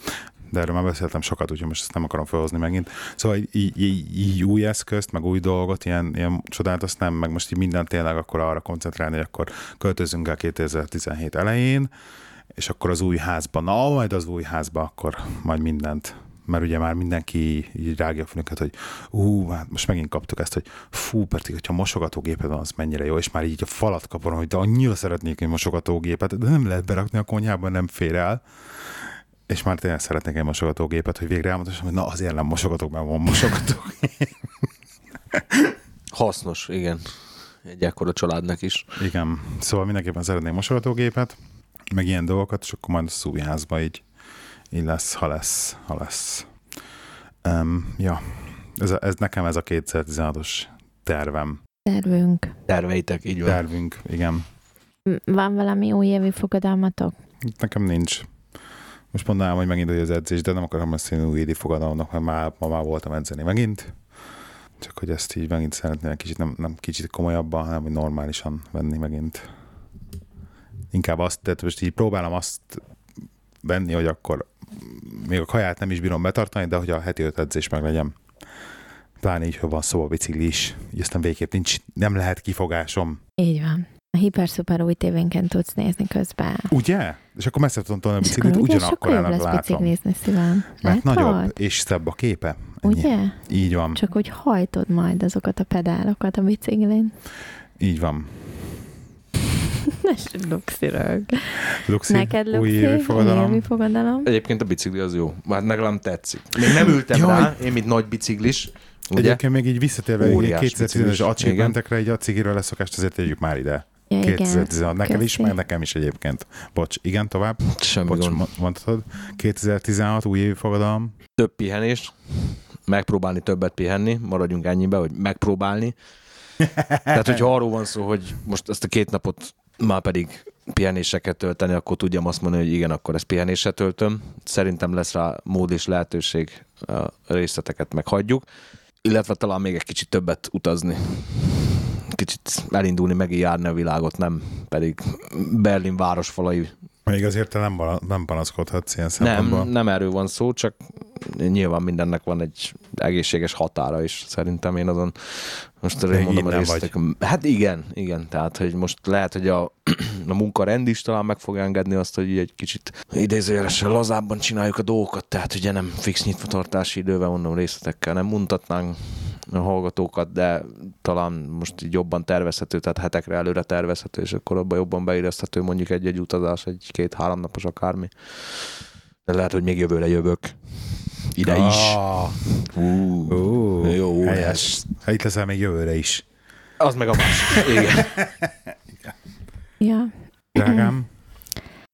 Speaker 1: de erről már beszéltem sokat, úgyhogy most ezt nem akarom felhozni megint. Szóval így, így, így új eszközt, meg új dolgot, ilyen, ilyen csodát, azt nem, meg most így minden tényleg akkor arra koncentrálni, hogy akkor költözünk el 2017 elején, és akkor az új házban, na majd az új házban, akkor majd mindent mert ugye már mindenki így rágja fülünket, hogy ú, hát most megint kaptuk ezt, hogy fú, pedig, hogyha mosogatógéped van, az mennyire jó, és már így a falat kapom, hogy de annyira szeretnék egy mosogatógépet, de nem lehet berakni a konyhában, nem fér el és már tényleg szeretnék egy mosogatógépet, hogy végre elmondhassam, hogy na azért nem mosogatok, mert van mosogatógép.
Speaker 2: Hasznos, igen. Egy ekkora családnak is.
Speaker 1: Igen, szóval mindenképpen szeretnék mosogatógépet, meg ilyen dolgokat, és akkor majd a szújházba így, így lesz, ha lesz, ha lesz. Um, ja, ez, a, ez nekem ez a 2016-os tervem.
Speaker 3: Tervünk.
Speaker 2: Terveitek, így van.
Speaker 1: Tervünk, igen.
Speaker 3: Van valami újévi fogadalmatok?
Speaker 1: Nekem nincs. Most mondanám, hogy megint az edzés, de nem akarom beszélni újévi fogadalomnak, mert már, ma már voltam edzeni megint. Csak hogy ezt így megint szeretném kicsit, nem, nem kicsit komolyabban, hanem hogy normálisan venni megint. Inkább azt, tehát most így próbálom azt venni, hogy akkor még a kaját nem is bírom betartani, de hogy a heti öt edzés meg legyen. Pláne így, hogy van szó a bicikli is. Így aztán végképp nincs, nem lehet kifogásom.
Speaker 3: Így van. A hiper-szuper új tévénken tudsz nézni közben.
Speaker 1: Ugye? És akkor messze tudom tolni a
Speaker 3: És
Speaker 1: biciklit, ugyanakkor ennek
Speaker 3: lesz
Speaker 1: látom.
Speaker 3: biciklizni szívem.
Speaker 1: Mert
Speaker 3: Látod?
Speaker 1: nagyobb és szebb a képe. Ennyi.
Speaker 3: Ugye?
Speaker 1: Így van,
Speaker 3: Csak hogy hajtod majd azokat a pedálokat a biciklin.
Speaker 1: így van.
Speaker 3: Ne luxirög.
Speaker 1: Luxi,
Speaker 3: Neked
Speaker 1: új
Speaker 3: luxi,
Speaker 1: évi fogadalom.
Speaker 3: fogadalom.
Speaker 2: Egyébként a bicikli az jó. Már nekem tetszik. Még nem ültem
Speaker 1: Jaj.
Speaker 2: rá, én mint nagy biciklis. Ugye?
Speaker 1: Egyébként még így visszatérve
Speaker 2: Óriás
Speaker 1: 2010-es
Speaker 2: biciklis,
Speaker 1: achievementekre, egy a cigiről leszokást azért tegyük már ide.
Speaker 3: Ja, igen.
Speaker 1: 2016, neked is,
Speaker 3: Köszi.
Speaker 1: meg nekem is egyébként. Bocs, igen, tovább.
Speaker 2: Semmi
Speaker 1: Bocs,
Speaker 2: gond.
Speaker 1: mo- mondhatod. 2016 új évi fogadalom.
Speaker 2: Több pihenés, megpróbálni többet pihenni, maradjunk ennyibe, hogy megpróbálni. Tehát, hogyha arról van szó, hogy most ezt a két napot már pedig pihenéseket tölteni, akkor tudjam azt mondani, hogy igen, akkor ezt pihenésre töltöm. Szerintem lesz rá mód és lehetőség, a részleteket meghagyjuk. Illetve talán még egy kicsit többet utazni. Kicsit elindulni, megjárni a világot, nem pedig Berlin városfalai
Speaker 1: Még azért te nem, bala- nem panaszkodhatsz ilyen
Speaker 2: nem,
Speaker 1: szempontból.
Speaker 2: nem erről van szó, csak nyilván mindennek van egy egészséges határa is. Szerintem én azon most
Speaker 1: Még
Speaker 2: mondom
Speaker 1: így
Speaker 2: a
Speaker 1: nem
Speaker 2: részletek. Hát igen, igen. Tehát, hogy most lehet, hogy a, a munkarend is talán meg fog engedni azt, hogy egy kicsit idézőjelesen lazábban csináljuk a dolgokat, tehát ugye nem fix nyitvatartási idővel, mondom részletekkel nem mutatnánk hallgatókat, de talán most így jobban tervezhető, tehát hetekre előre tervezhető, és akkor abban jobban beérezhető mondjuk egy-egy utazás, egy két-három napos akármi. De lehet, hogy még jövőre jövök. Ide is.
Speaker 1: Ah,
Speaker 2: Uh,
Speaker 1: Ó,
Speaker 2: Jó,
Speaker 1: helyes. Hát itt leszel még jövőre is.
Speaker 2: Az meg a másik. Igen.
Speaker 3: Ja.
Speaker 1: Drágám,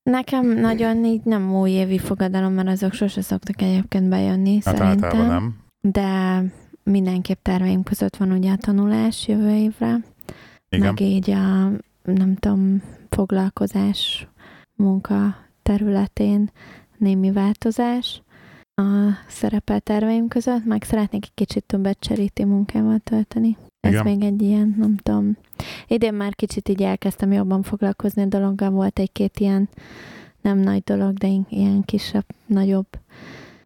Speaker 3: Nekem nagyon így nem újévi fogadalom, mert azok sose szoktak egyébként bejönni,
Speaker 1: hát
Speaker 3: szerintem.
Speaker 1: általában nem.
Speaker 3: De mindenképp terveim között van ugye a tanulás jövő évre.
Speaker 1: Igen.
Speaker 3: Meg így a, nem tudom, foglalkozás munka területén némi változás a szerepelterveim között, meg szeretnék egy kicsit többet cseríti munkával tölteni. Ez
Speaker 1: Igen.
Speaker 3: még egy ilyen, nem tudom. Idén már kicsit így elkezdtem jobban foglalkozni a dologgal, volt egy-két ilyen nem nagy dolog, de ilyen kisebb, nagyobb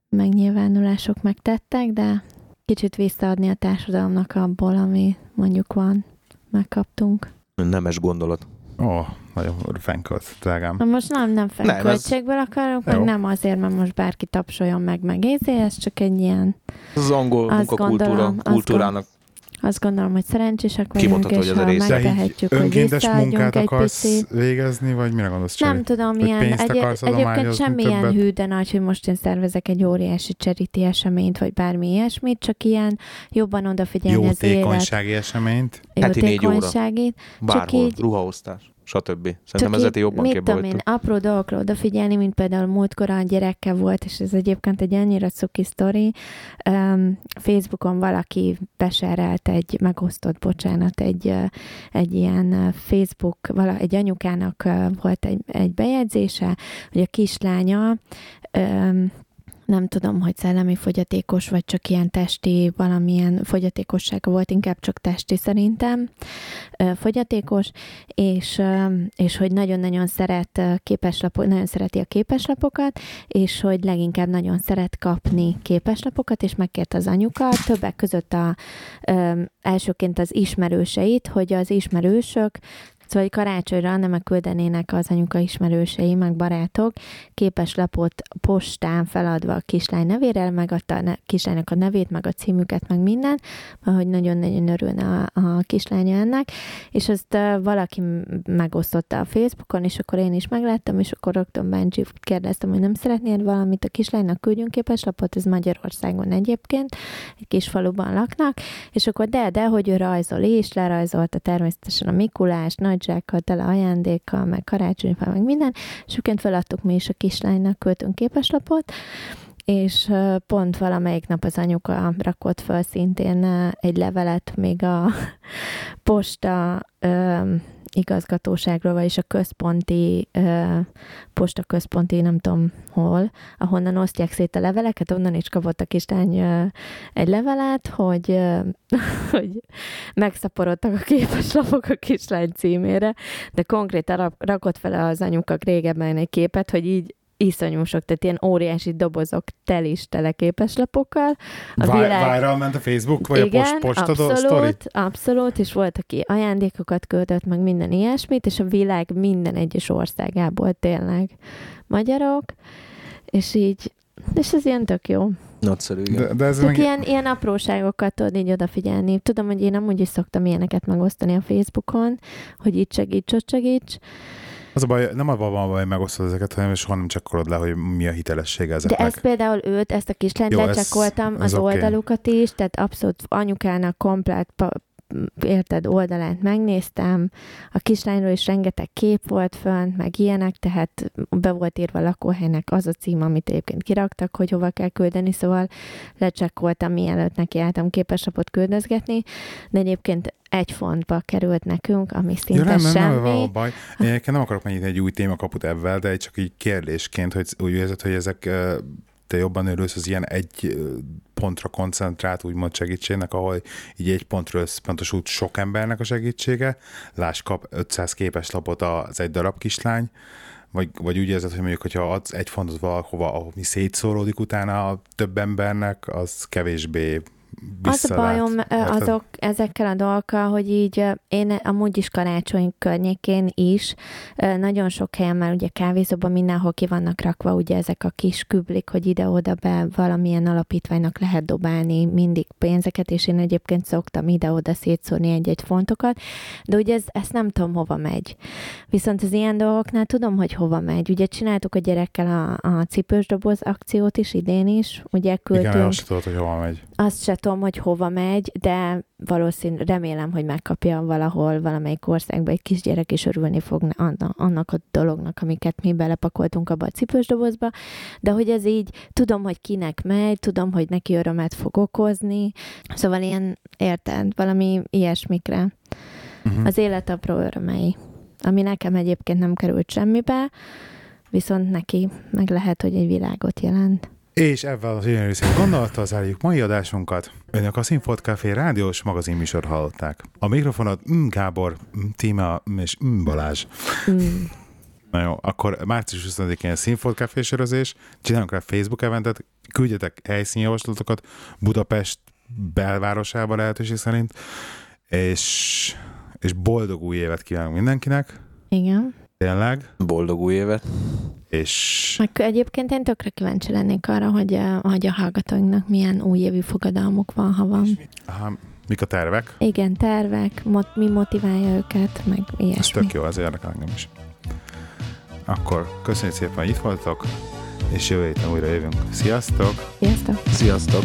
Speaker 3: megnyilvánulások megtettek, de kicsit visszaadni a társadalomnak abból, ami mondjuk van, megkaptunk.
Speaker 2: Nemes gondolat.
Speaker 1: Ó, nagyon fenkölt, drágám.
Speaker 3: Na most nem, nem
Speaker 2: Nem, ez-
Speaker 3: akarok, meg nem azért, mert most bárki tapsoljon meg, meg ézé, ez csak egy ilyen,
Speaker 2: az angol munkakultúra,
Speaker 3: azt
Speaker 2: kultúrának
Speaker 3: azt gondolom, hogy szerencsések vagyunk,
Speaker 2: Kimondható,
Speaker 3: és
Speaker 2: hogy ez a
Speaker 3: ha
Speaker 2: része.
Speaker 3: Megtehetjük, hogy
Speaker 1: önkéntes munkát
Speaker 3: egy
Speaker 1: akarsz
Speaker 3: picit.
Speaker 1: végezni, vagy mire gondolsz
Speaker 3: Nem
Speaker 1: Cseri?
Speaker 3: tudom,
Speaker 1: Hogy
Speaker 3: ilyen, egy, egyébként semmilyen
Speaker 1: többet?
Speaker 3: hű, de nagy, hogy most én szervezek egy óriási charity eseményt, vagy bármi ilyesmit, csak ilyen jobban odafigyelni az élet
Speaker 1: Jótékonysági eseményt.
Speaker 2: Heti négy óra. bárhol,
Speaker 3: így-
Speaker 2: ruhaosztás, stb. Szerintem ezért jobban
Speaker 3: mit
Speaker 2: képbe
Speaker 3: tudom én, apró dolgokra odafigyelni, mint például múltkor a gyerekkel volt, és ez egyébként egy annyira cuki sztori. Um, Facebookon valaki beserelt egy, megosztott, bocsánat, egy, egy ilyen Facebook, vala, egy anyukának volt egy, egy bejegyzése, hogy a kislánya um, nem tudom, hogy szellemi fogyatékos, vagy csak ilyen testi, valamilyen fogyatékossága volt, inkább csak testi szerintem fogyatékos, és, és hogy nagyon-nagyon szeret ö, képeslapot, nagyon szereti a képeslapokat, és hogy leginkább nagyon szeret kapni képeslapokat, és megkért az anyuka, többek között a elsőként az ismerőseit, hogy az ismerősök Szóval, hogy karácsonyra nem küldenének az anyuka ismerősei, meg barátok képeslapot postán feladva a kislány nevére, megadta a kislánynak a nevét, meg a címüket, meg minden, hogy nagyon-nagyon örülne a, a kislánya ennek, és azt valaki megosztotta a Facebookon, és akkor én is megláttam, és akkor rögtön Benji kérdeztem, hogy nem szeretnéd valamit a kislánynak küldjünk képeslapot, ez Magyarországon egyébként, egy kis faluban laknak, és akkor de, de, hogy ő rajzol is, lerajzolta természetesen a Mikulás, nagy zsákkal, tele ajándékkal, meg karácsonyfa, meg minden, és egyébként feladtuk mi is a kislánynak, költünk képeslapot, és pont valamelyik nap az anyuka rakott föl szintén egy levelet még a posta igazgatóságról, vagyis a központi, uh, posta központi, nem tudom hol, ahonnan osztják szét a leveleket, onnan is kapott a kislány egy levelet, hogy, hogy megszaporodtak a képeslapok a kislány címére, de konkrétan rakott fel az anyuka régebben egy képet, hogy így iszonyú sok, tehát ilyen óriási dobozok tel is teleképeslapokkal.
Speaker 1: A Vi- világ... Viral ment a Facebook, vagy Igen, a post,
Speaker 3: abszolút,
Speaker 1: story?
Speaker 3: abszolút, és volt, aki ajándékokat költött, meg minden ilyesmit, és a világ minden egyes országából tényleg magyarok, és így, és ez ilyen tök jó.
Speaker 2: Nagyszerű, igen.
Speaker 1: De, de ez
Speaker 3: meg... ilyen, ilyen apróságokat tudod így odafigyelni. Tudom, hogy én amúgy is szoktam ilyeneket megosztani a Facebookon, hogy itt segíts, ott segíts,
Speaker 1: az a baj, nem a van baj, megosztod ezeket, hanem soha nem csekkolod le, hogy mi a hitelessége ezeknek.
Speaker 3: De ezt például őt, ezt a kislányt lecsekkoltam, az okay. oldalukat is, tehát abszolút anyukának komplet érted, oldalát megnéztem, a kislányról is rengeteg kép volt fönt, meg ilyenek, tehát be volt írva a lakóhelynek az a cím, amit egyébként kiraktak, hogy hova kell küldeni, szóval lecsekkoltam, mielőtt neki álltam képeslapot küldözgetni, de egyébként egy fontba került nekünk, ami szinte ja, nem, nem, semmi. Nem, nem,
Speaker 1: baj. Én nem akarok megnyitni egy új témakaput ebben, de csak így kérdésként, hogy úgy érzed, hogy ezek te jobban örülsz az ilyen egy pontra koncentrált úgymond segítségnek, ahol így egy pontról összpontosult sok embernek a segítsége, láss kap 500 képes lapot az egy darab kislány, vagy, vagy úgy érzed, hogy mondjuk, hogyha adsz egy fontot valahova, ahol mi szétszóródik utána a több embernek, az kevésbé
Speaker 3: az a bajom azok ezekkel a dolgokkal, hogy így én amúgy is karácsony környékén is nagyon sok helyen már ugye kávézóban mindenhol ki vannak rakva ugye ezek a kis küblik, hogy ide-oda be valamilyen alapítványnak lehet dobálni mindig pénzeket, és én egyébként szoktam ide-oda szétszórni egy-egy fontokat, de ugye ez, ezt nem tudom hova megy. Viszont az ilyen dolgoknál tudom, hogy hova megy. Ugye csináltuk a gyerekkel a, a cipős doboz akciót is idén is, ugye küldtünk. Igen,
Speaker 1: azt tudod, hogy hova megy.
Speaker 3: Azt se tudom, hogy hova megy, de valószínű, remélem, hogy megkapja valahol, valamelyik országban egy kisgyerek is örülni fog annak a dolognak, amiket mi belepakoltunk abba a cipős dobozba, de hogy ez így, tudom, hogy kinek megy, tudom, hogy neki örömet fog okozni, szóval ilyen, érted, valami ilyesmikre. Uh-huh. Az élet apró örömei, ami nekem egyébként nem került semmibe, viszont neki meg lehet, hogy egy világot jelent.
Speaker 1: És ebben az gyönyörű szép gondolattal zárjuk mai adásunkat. Önök a Színfolt Café rádiós magazin műsor hallották. A mikrofonot M. Gábor, M. Tíma és M. Balázs. Mm. Na jó, akkor március 20-én Színfolt Café sörözés, csinálunk rá Facebook eventet, küldjetek helyszínjavaslatokat Budapest belvárosába lehetőség szerint, és, és boldog új évet kívánunk mindenkinek.
Speaker 3: Igen.
Speaker 1: Tényleg.
Speaker 2: Boldog új évet.
Speaker 1: És...
Speaker 3: Meg egyébként én tökre kíváncsi lennék arra, hogy a, hogy a hallgatóinknak milyen újévi fogadalmuk van, ha van.
Speaker 1: Aha, mik a tervek?
Speaker 3: Igen, tervek, mot, mi motiválja őket, meg ilyesmi. Ez
Speaker 1: tök jó, az érdekel engem is. Akkor köszönjük szépen, hogy itt voltok, és jövő héten újra jövünk. Sziasztok!
Speaker 3: Sziasztok!
Speaker 2: Sziasztok!